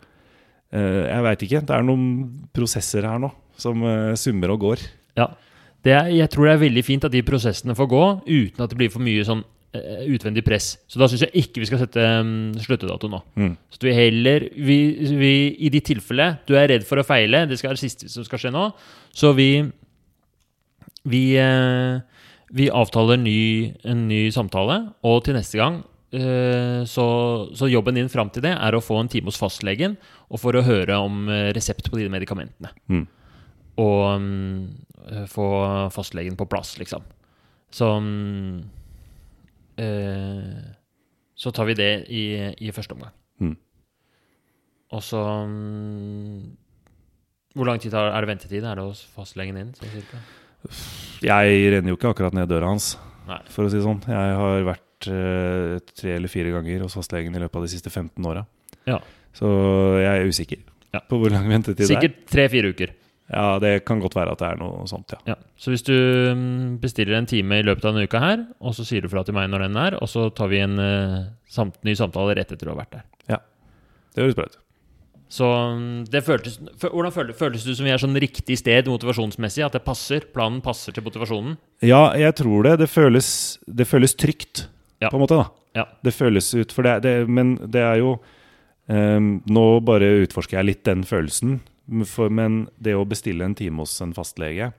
Eh, jeg veit ikke. Det er noen prosesser her nå som eh, summer og går. Ja. Det er, jeg tror det er veldig fint at de prosessene får gå uten at det blir for mye sånn eh, utvendig press. Så da syns jeg ikke vi skal sette um, sluttedato nå. Mm. Så vi heller vi, vi, I de tilfellene du er redd for å feile, det skal være det siste som skal skje nå, så vi Vi, eh, vi avtaler ny, en ny samtale, og til neste gang eh, så, så jobben din fram til det er å få en time hos fastlegen og for å høre om eh, resept på de medikamentene. Mm. Og eh, få fastlegen på plass, liksom. Så um, uh, Så tar vi det i, i første omgang. Mm. Og så um, Hvor lang tid er det ventetid? Er det hos fastlegen din? Så cirka? Jeg renner jo ikke akkurat ned døra hans, Nei. for å si det sånn. Jeg har vært eh, tre eller fire ganger hos fastlegen i løpet av de siste 15 åra. Ja. Så jeg er usikker Ja. på hvor lang ventetid det er. Sikkert tre-fire uker. Ja, det kan godt være at det er noe sånt, ja. Ja. Så hvis du mm, bestiller en time i løpet av denne uka her, og så sier du fra til meg når den er, og så tar vi en eh, samt, ny samtale rett etter du har vært der. Det høres bra ut. Så mm, det føltes, Hvordan føltes, føltes det som vi er sånn riktig sted motivasjonsmessig? At det passer? Planen passer til motivasjonen? Ja, jeg tror det. Det føles, det føles trygt, Ja. på en måte, da. Ja. Det føles ut For det, det Men det er jo um, Nå bare utforsker jeg litt den følelsen. For, men det å bestille en time hos en fastlege,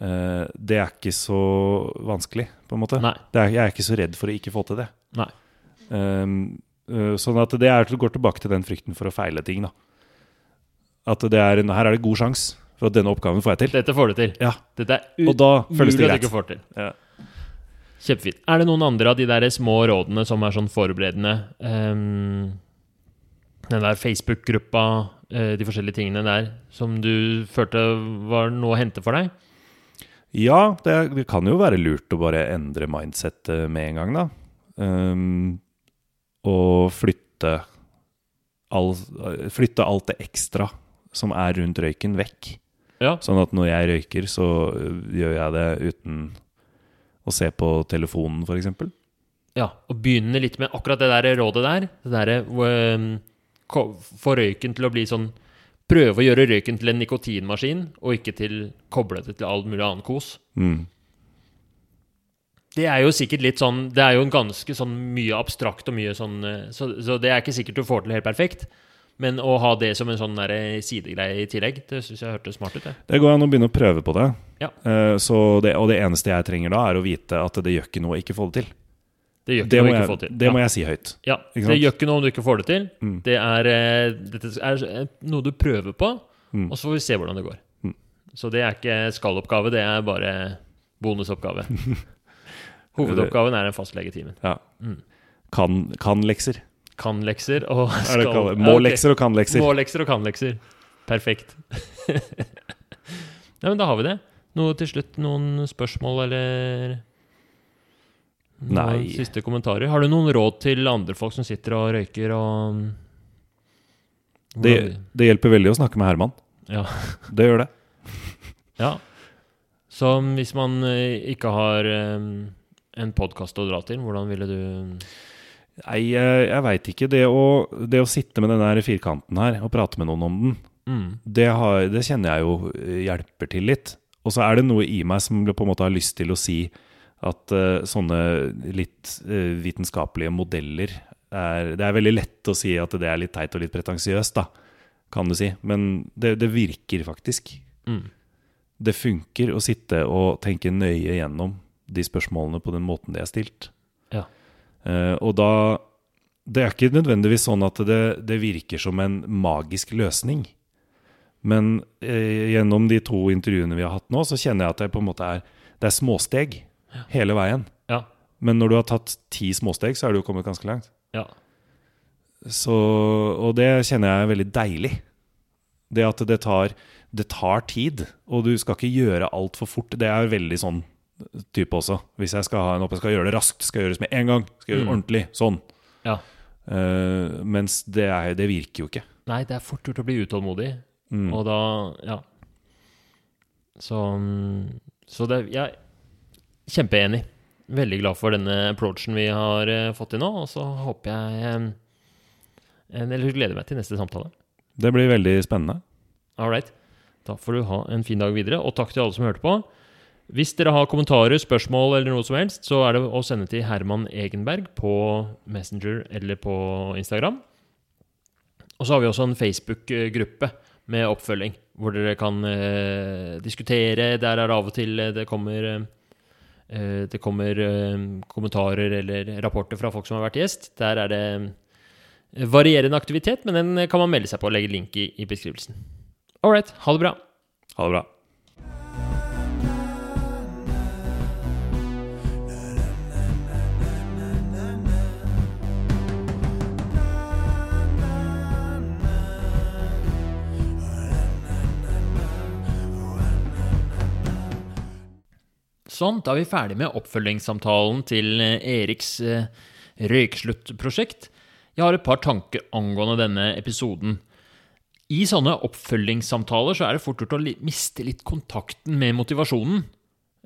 uh, det er ikke så vanskelig, på en måte. Er, jeg er ikke så redd for å ikke få til det. Nei. Eh, sånn at det er, går tilbake til den frykten for å feile ting, da. At det er, en- her er det god sjanse for at denne oppgaven får jeg til. Dette får du til. Ja, Dette er Og da føles det greit. at du ikke får til. Ja. Kjempefint. Er det noen andre av de der små rådene som er sånn forberedende? Um, den der Facebook-gruppa, uh, de forskjellige tingene der, som du følte var noe å hente for deg? Ja, det, det kan jo være lurt å bare endre mindsettet med en gang, da. Um, og flytte, all, flytte alt det ekstra som er rundt røyken, vekk. Ja. Sånn at når jeg røyker, så øh, gjør jeg det uten å se på telefonen, f.eks. Ja, og begynne litt med akkurat det der rådet der. Det derre ehm, Få røyken til å bli sånn Prøve å gjøre røyken til en nikotinmaskin, og ikke til koble det til all mulig annen kos. Mm. Det er jo sikkert litt sånn Det er jo en ganske sånn mye abstrakt og mye sånn eh, Så, så det er ikke sikkert du får til helt perfekt. Men å ha det som en sånn eh, sidegreie i tillegg, det syns jeg hørtes smart ut. Det. Det går an å begynne å prøve på det. Ja. Uh, så det. Og det eneste jeg trenger da, er å vite at det gjør ikke noe å ikke få det til. Det gjør Det ikke må, noe å ikke jeg, til. det ja. må jeg si høyt. Ja, det gjør ikke noe om du ikke får det til. Mm. Det er, dette er noe du prøver på, Mm. og så får vi se hvordan det går. Mm. Så det er ikke skalloppgave, det er bare bonusoppgave. [laughs] Hovedoppgaven er en fastlegetimen. Ja. Mm. Kan, kan lekser. Og skal... kall- Ja, ok. Må-lekser og kan-lekser. Må-lekser og kan-lekser. Perfekt. [laughs] ja, men da har vi det. Noe til slutt, noen spørsmål eller noen Nei. Siste kommentarer. Har du noen råd til andre folk som sitter og røyker og Det, det hjelper veldig å snakke med Herman. Ja. Det gjør det. [laughs] ja. Så hvis man eh, ikke har eh, en podkast å dra til, hvordan ville du Nei, jeg, jeg veit ikke. Det å, det å sitte med den firkanten her og prate med noen om den, mm. det, har, det kjenner jeg jo hjelper til litt. Og så er det noe i meg som på en måte har lyst til å si at uh, sånne litt uh, vitenskapelige modeller er Det er veldig lett å si at det er litt teit og litt pretensiøst, da, kan du si. Men det, det virker faktisk. Mm. Det funker å sitte og tenke nøye gjennom de spørsmålene på den måten de er stilt. Ja. Uh, og da det er ikke nødvendigvis sånn at det, det virker som en magisk løsning. Men eh, gjennom de to intervjuene vi har hatt nå, så kjenner jeg at det på en måte er, det er småsteg hele veien. Ja. Men når du har tatt ti småsteg, så er du jo kommet ganske langt. Ja. Så, og det kjenner jeg er veldig deilig. Det at det tar, det tar tid, og du skal ikke gjøre alt for fort. Det er veldig sånn type også. Hvis jeg skal ha en opp, jeg skal gjøre det raskt, skal gjøres med en gang. Skal gjøre det Mm. ordentlig. Sånn. ja. Uh, mens det, er, det virker jo ikke. Nei, det er fort gjort å bli utålmodig, Mm. og da Ja. Så, mm, så det Jeg er kjempeenig. Veldig glad for denne approachen vi har eh, fått til nå, og så håper jeg eh, Eller gleder meg til neste samtale. Det blir veldig spennende. All right. Da får du ha en fin dag videre, og takk til alle som hørte på. Hvis dere har kommentarer, spørsmål eller noe som helst, så er det å sende til Herman Egenberg på Messenger eller på Instagram. Og så har vi også en Facebook-gruppe med oppfølging, hvor dere kan eh, diskutere. Der er det av og til eh, det kommer eh, Det kommer eh, kommentarer eller rapporter fra folk som har vært gjest. Der er det eh, varierende aktivitet, men den kan man melde seg på og legge link i, i beskrivelsen. Right. Ha det bra. Ha det bra. Sånn, da er vi ferdig med oppfølgingssamtalen til eh, Eriks eh, røyksluttprosjekt. Jeg har et par tanker angående denne episoden. I sånne oppfølgingssamtaler så er det fort gjort å miste litt kontakten med motivasjonen.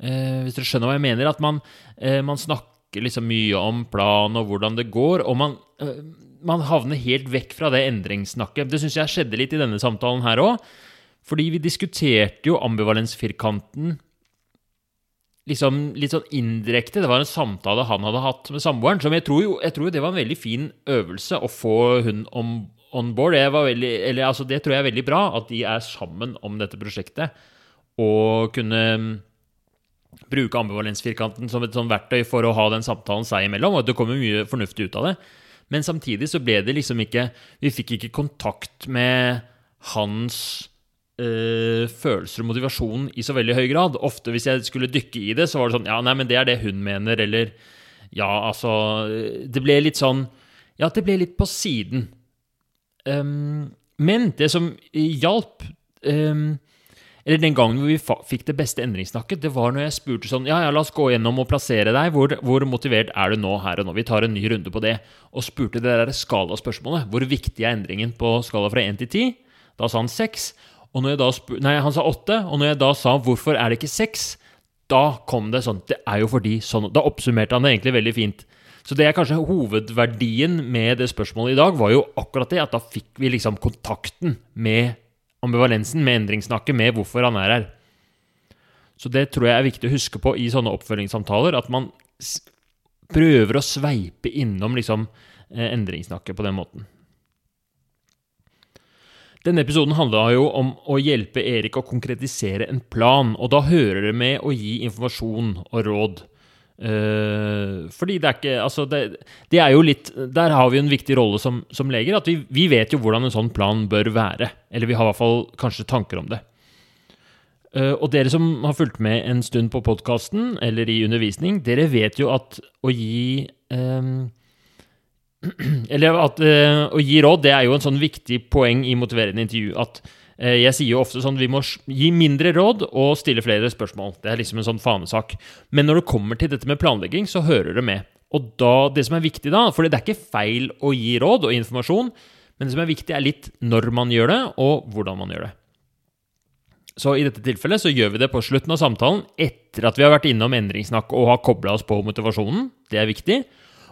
Eh, hvis dere skjønner hva jeg mener. At man, eh, man snakker liksom mye om planen og hvordan det går, og man, eh, man havner helt vekk fra det endringssnakket. Det syns jeg skjedde litt i denne samtalen her òg. Fordi vi diskuterte jo ambivalensfirkanten liksom litt sånn indirekte. Det var en samtale han hadde hatt med samboeren. Som jeg tror jo jeg tror jo det var en veldig fin øvelse å få hun om on board. Det, veldig, eller, altså, det tror jeg er veldig bra, at de er sammen om dette prosjektet. Og kunne mm, bruke ambivalensfirkanten som et sånn verktøy for å ha den samtalen seg imellom. Og det kommer mye fornuftig ut av det. Men samtidig så ble det liksom ikke Vi fikk ikke kontakt med hans følelser og motivasjon i så veldig høy grad. Ofte hvis jeg skulle dykke i det, så var det sånn Ja, nei, men det er det hun mener, eller Ja, altså Det ble litt sånn Ja, det ble litt på siden. Um, men det som hjalp um, eller den gangen hvor vi fikk det beste endringssnakket, det var når jeg spurte sånn Ja, ja, la oss gå gjennom og plassere deg. Hvor, hvor motivert er du nå, her og nå? Vi tar en ny runde på det. Og spurte det der skalaspørsmålet. Hvor viktig er endringen på skala fra 1 til 10? Da sa han 6. Og når jeg da spur Nei, han sa åtte, Og når jeg da sa 'hvorfor er det ikke seks, da kom det sånn Det er jo fordi sånn Da oppsummerte han det egentlig veldig fint. Så det er kanskje hovedverdien med det spørsmålet i dag, var jo akkurat det at da fikk vi liksom kontakten med ambivalensen, med endringssnakket, med hvorfor han er her. Så det tror jeg er viktig å huske på i sånne oppfølgingssamtaler, at man prøver å sveipe innom liksom eh, endringssnakket på den måten. Denne episoden handla jo om å hjelpe Erik å konkretisere en plan, og da hører det med å gi informasjon og råd. Uh, fordi det er ikke Altså, det, det er jo litt Der har vi en viktig rolle som, som leger. At vi, vi vet jo hvordan en sånn plan bør være. Eller vi har i hvert fall kanskje tanker om det. Uh, og dere som har fulgt med en stund på podkasten eller i undervisning, dere vet jo at å gi eh, [clears throat] Eller at eh, å gi råd, det er jo en sånn viktig poeng i motiverende intervju. At eh, jeg sier jo ofte sånn vi må gi mindre råd og stille flere spørsmål. Det er liksom en sånn fanesak. Men når det kommer til dette med planlegging, så hører det med. Og da, det som er viktig da, for det er ikke feil å gi råd og informasjon, men det som er viktig, er litt når man gjør det, og hvordan man gjør det. Så i dette tilfellet så gjør vi det på slutten av samtalen, etter at vi har vært innom endringssnakk og har kobla oss på motivasjonen. Det er viktig.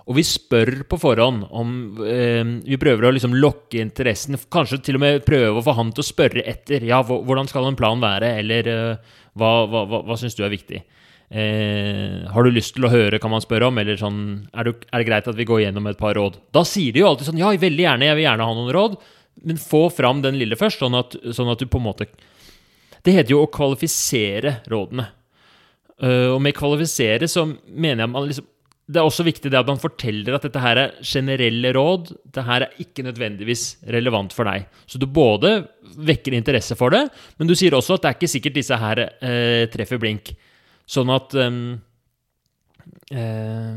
Og vi spør på forhånd om eh, Vi prøver å liksom lokke interessen. Kanskje til og med prøve å få han til å spørre etter. Ja, hvordan skal en plan være? Eller eh, hva, hva, hva, hva syns du er viktig? Eh, har du lyst til å høre, kan man spørre om. Eller sånn er, du, er det greit at vi går gjennom et par råd? Da sier de jo alltid sånn Ja, veldig gjerne, jeg vil gjerne ha noen råd. Men få fram den lille først, sånn at, sånn at du på en måte Det heter jo å kvalifisere rådene. Uh, og med kvalifisere så mener jeg man liksom det er også viktig det at man forteller at dette her er generelle råd. Det her er ikke nødvendigvis relevant for deg. Så du både vekker interesse for det, men du sier også at det er ikke sikkert disse her eh, treffer blink. Sånn at um, eh,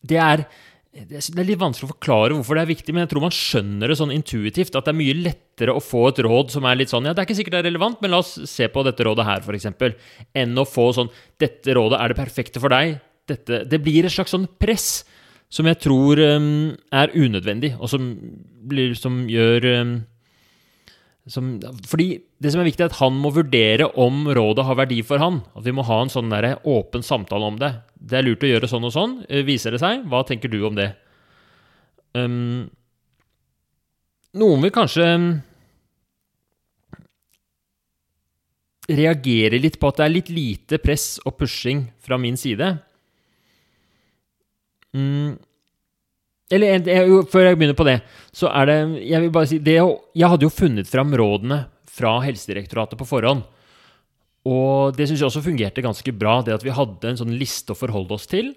Det er det er litt vanskelig å forklare hvorfor det er viktig, men jeg tror man skjønner det sånn intuitivt. At det er mye lettere å få et råd som er litt sånn Ja, det er ikke sikkert det er relevant, men la oss se på dette rådet her, f.eks. Enn å få sånn Dette rådet er det perfekte for deg dette Det blir et slags sånn press som jeg tror um, er unødvendig, og som, blir, som gjør um, som, Fordi det som er viktig, er at han må vurdere om rådet har verdi for han. At vi må ha en sånn der åpen samtale om det. Det er lurt å gjøre sånn og sånn. Eh, viser det seg? Hva tenker du om det? Um, noen vil kanskje reagere litt på at det er litt lite press og pushing fra min side. Mm. Eller før jeg begynner på det, så er det Jeg vil bare si det, Jeg hadde jo funnet fram rådene fra Helsedirektoratet på forhånd. Og det syns jeg også fungerte ganske bra, det at vi hadde en sånn liste å forholde oss til.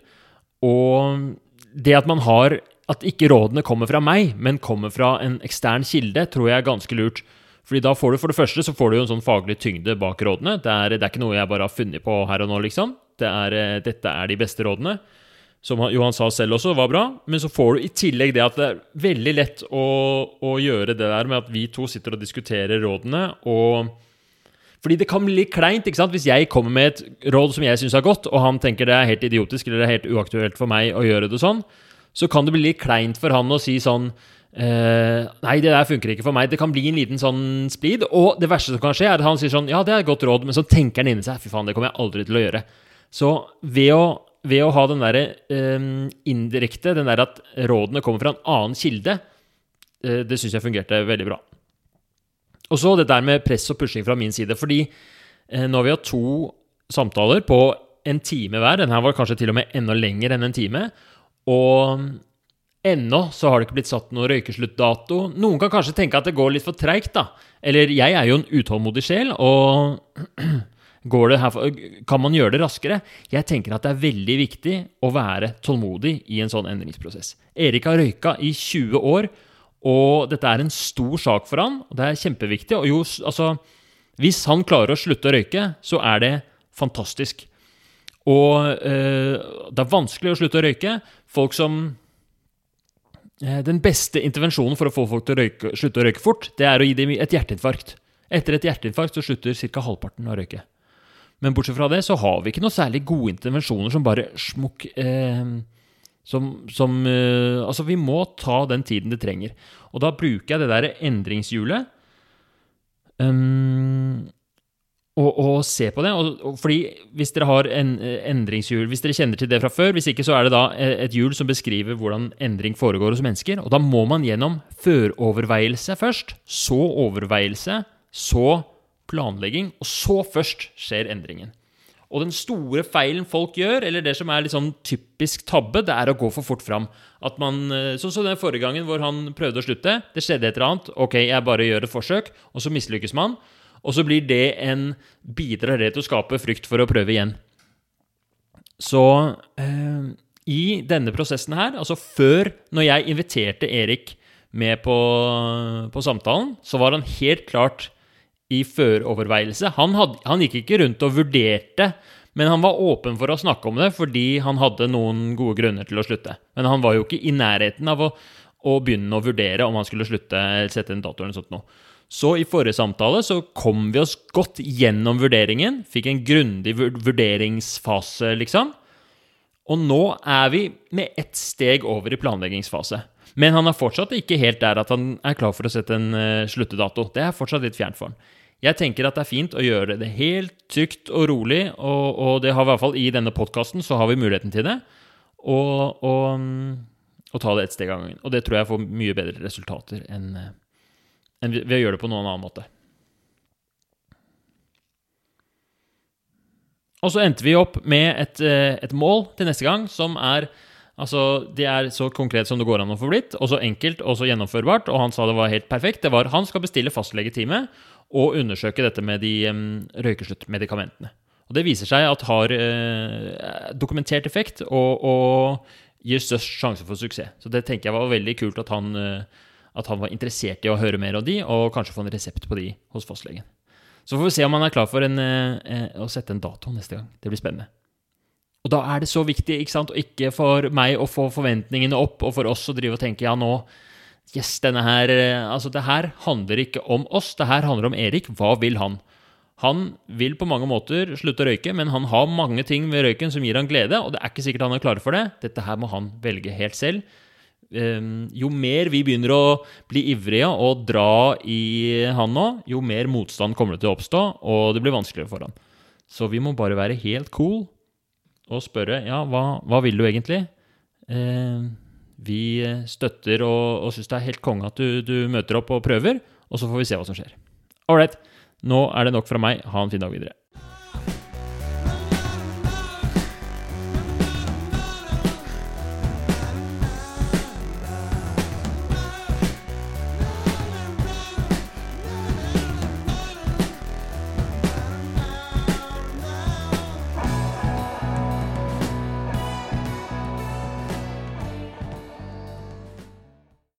Og det at man har At ikke rådene kommer fra meg, men kommer fra en ekstern kilde, tror jeg er ganske lurt. Fordi da får du for det første så får du jo en sånn faglig tyngde bak rådene. Det er, det er ikke noe jeg bare har funnet på her og nå, liksom. Det er, dette er de beste rådene som Johan sa selv også, var bra. Men så får du i tillegg det at det er veldig lett å, å gjøre det der med at vi to sitter og diskuterer rådene. og fordi det kan bli litt kleint ikke sant? hvis jeg kommer med et råd som jeg syns er godt, og han tenker det er helt idiotisk eller det er helt uaktuelt for meg å gjøre det sånn. Så kan det bli litt kleint for han å si sånn eh, Nei, det der funker ikke for meg. Det kan bli en liten sånn splid. Og det verste som kan skje, er at han sier sånn Ja, det er et godt råd, men så tenker han inni seg Fy faen, det kommer jeg aldri til å gjøre. Så ved å ved å ha den derre eh, indirekte, den der at rådene kommer fra en annen kilde, eh, det syns jeg fungerte veldig bra. Og så det der med press og pushing fra min side. Fordi eh, nå har vi hatt to samtaler på en time hver. denne var kanskje til og med enda lenger enn en time. Og ennå så har det ikke blitt satt noen røykesluttdato. Noen kan kanskje tenke at det går litt for treigt, da. Eller jeg er jo en utålmodig sjel, og [clears throat] kan man gjøre det raskere? Jeg tenker at det er veldig viktig å være tålmodig i en sånn endringsprosess. Erik har røyka i 20 år, og dette er en stor sak for han. og Det er kjempeviktig. og jo, altså, Hvis han klarer å slutte å røyke, så er det fantastisk. Og eh, det er vanskelig å slutte å røyke. Folk som eh, Den beste intervensjonen for å få folk til å røyke, slutte å røyke fort, det er å gi dem et hjerteinfarkt. Etter et hjerteinfarkt så slutter ca. halvparten å røyke. Men bortsett fra det så har vi ikke noe særlig gode intervensjoner som bare smukk eh, som, som eh, Altså, vi må ta den tiden det trenger. Og da bruker jeg det derre endringshjulet um, og, og, se på det. Og, og, fordi hvis dere har en endringshjul, hvis dere kjenner til det fra før, hvis ikke så er det da et hjul som beskriver hvordan endring foregår hos mennesker. Og da må man gjennom føroverveielse først, så overveielse, så planlegging, og så først skjer endringen. Og den store feilen folk gjør, eller det som er sånn typisk tabbe, det er å gå for fort fram. At man, eh, Sånn som den forrige gangen hvor han prøvde å slutte. Det skjedde et eller annet. Ok, jeg bare gjør et forsøk, og så mislykkes man. Og så blir det en Bidrar til å skape frykt for å prøve igjen. Så eh, i denne prosessen her, altså før, når jeg inviterte Erik med på, på samtalen, så var han helt klart i føroverveielse. Han, han gikk ikke rundt og vurderte, men han var åpen for å snakke om det fordi han hadde noen gode grunner til å slutte. Men han var jo ikke i nærheten av å, å begynne å vurdere om han skulle slutte eller sette en dato eller sånt noe. Så i forrige samtale så kom vi oss godt gjennom vurderingen. Fikk en grundig vurderingsfase, liksom. Og nå er vi med ett steg over i planleggingsfase. Men han er fortsatt ikke helt der at han er klar for å sette en uh, sluttedato. Det er fortsatt litt fjernt for han. Jeg tenker at det er fint å gjøre det helt trygt og rolig, og, og det har vi i hvert fall i denne podkasten så har vi muligheten til det. Og, og, og ta det ett steg av gangen. Og det tror jeg får mye bedre resultater enn, enn ved å gjøre det på noen annen måte. Og så endte vi opp med et, eh, et mål til neste gang som er Altså, Det er så konkret som det går an å få blitt, og så enkelt og så gjennomførbart. Og han sa det var helt perfekt. Det var Han skal bestille fastlegetime og undersøke dette med de um, røykesluttmedikamentene. Og det viser seg at har uh, dokumentert effekt og, og, gir størst sjanse for suksess. Så det tenker jeg var veldig kult at han, uh, at han var interessert i å høre mer av de, og kanskje få en resept på de hos fastlegen. Så får vi se om han er klar for en, uh, å sette en dato neste gang. Det blir spennende. Og da er det så viktig ikke sant, og ikke for meg å få forventningene opp, og for oss å drive og tenke ja, nå Yes, denne her Altså, det her handler ikke om oss, det her handler om Erik. Hva vil han? Han vil på mange måter slutte å røyke, men han har mange ting ved røyken som gir han glede, og det er ikke sikkert han er klar for det. Dette her må han velge helt selv. Um, jo mer vi begynner å bli ivrige og dra i han nå, jo mer motstand kommer det til å oppstå, og det blir vanskeligere for han. Så vi må bare være helt cool og spørre ja, hva, hva vil du egentlig? Eh, vi støtter og, og syns det er helt konge at du, du, møter opp og prøver, og så får vi se hva som skjer. Ålreit, nå er det nok fra meg. Ha en fin dag videre.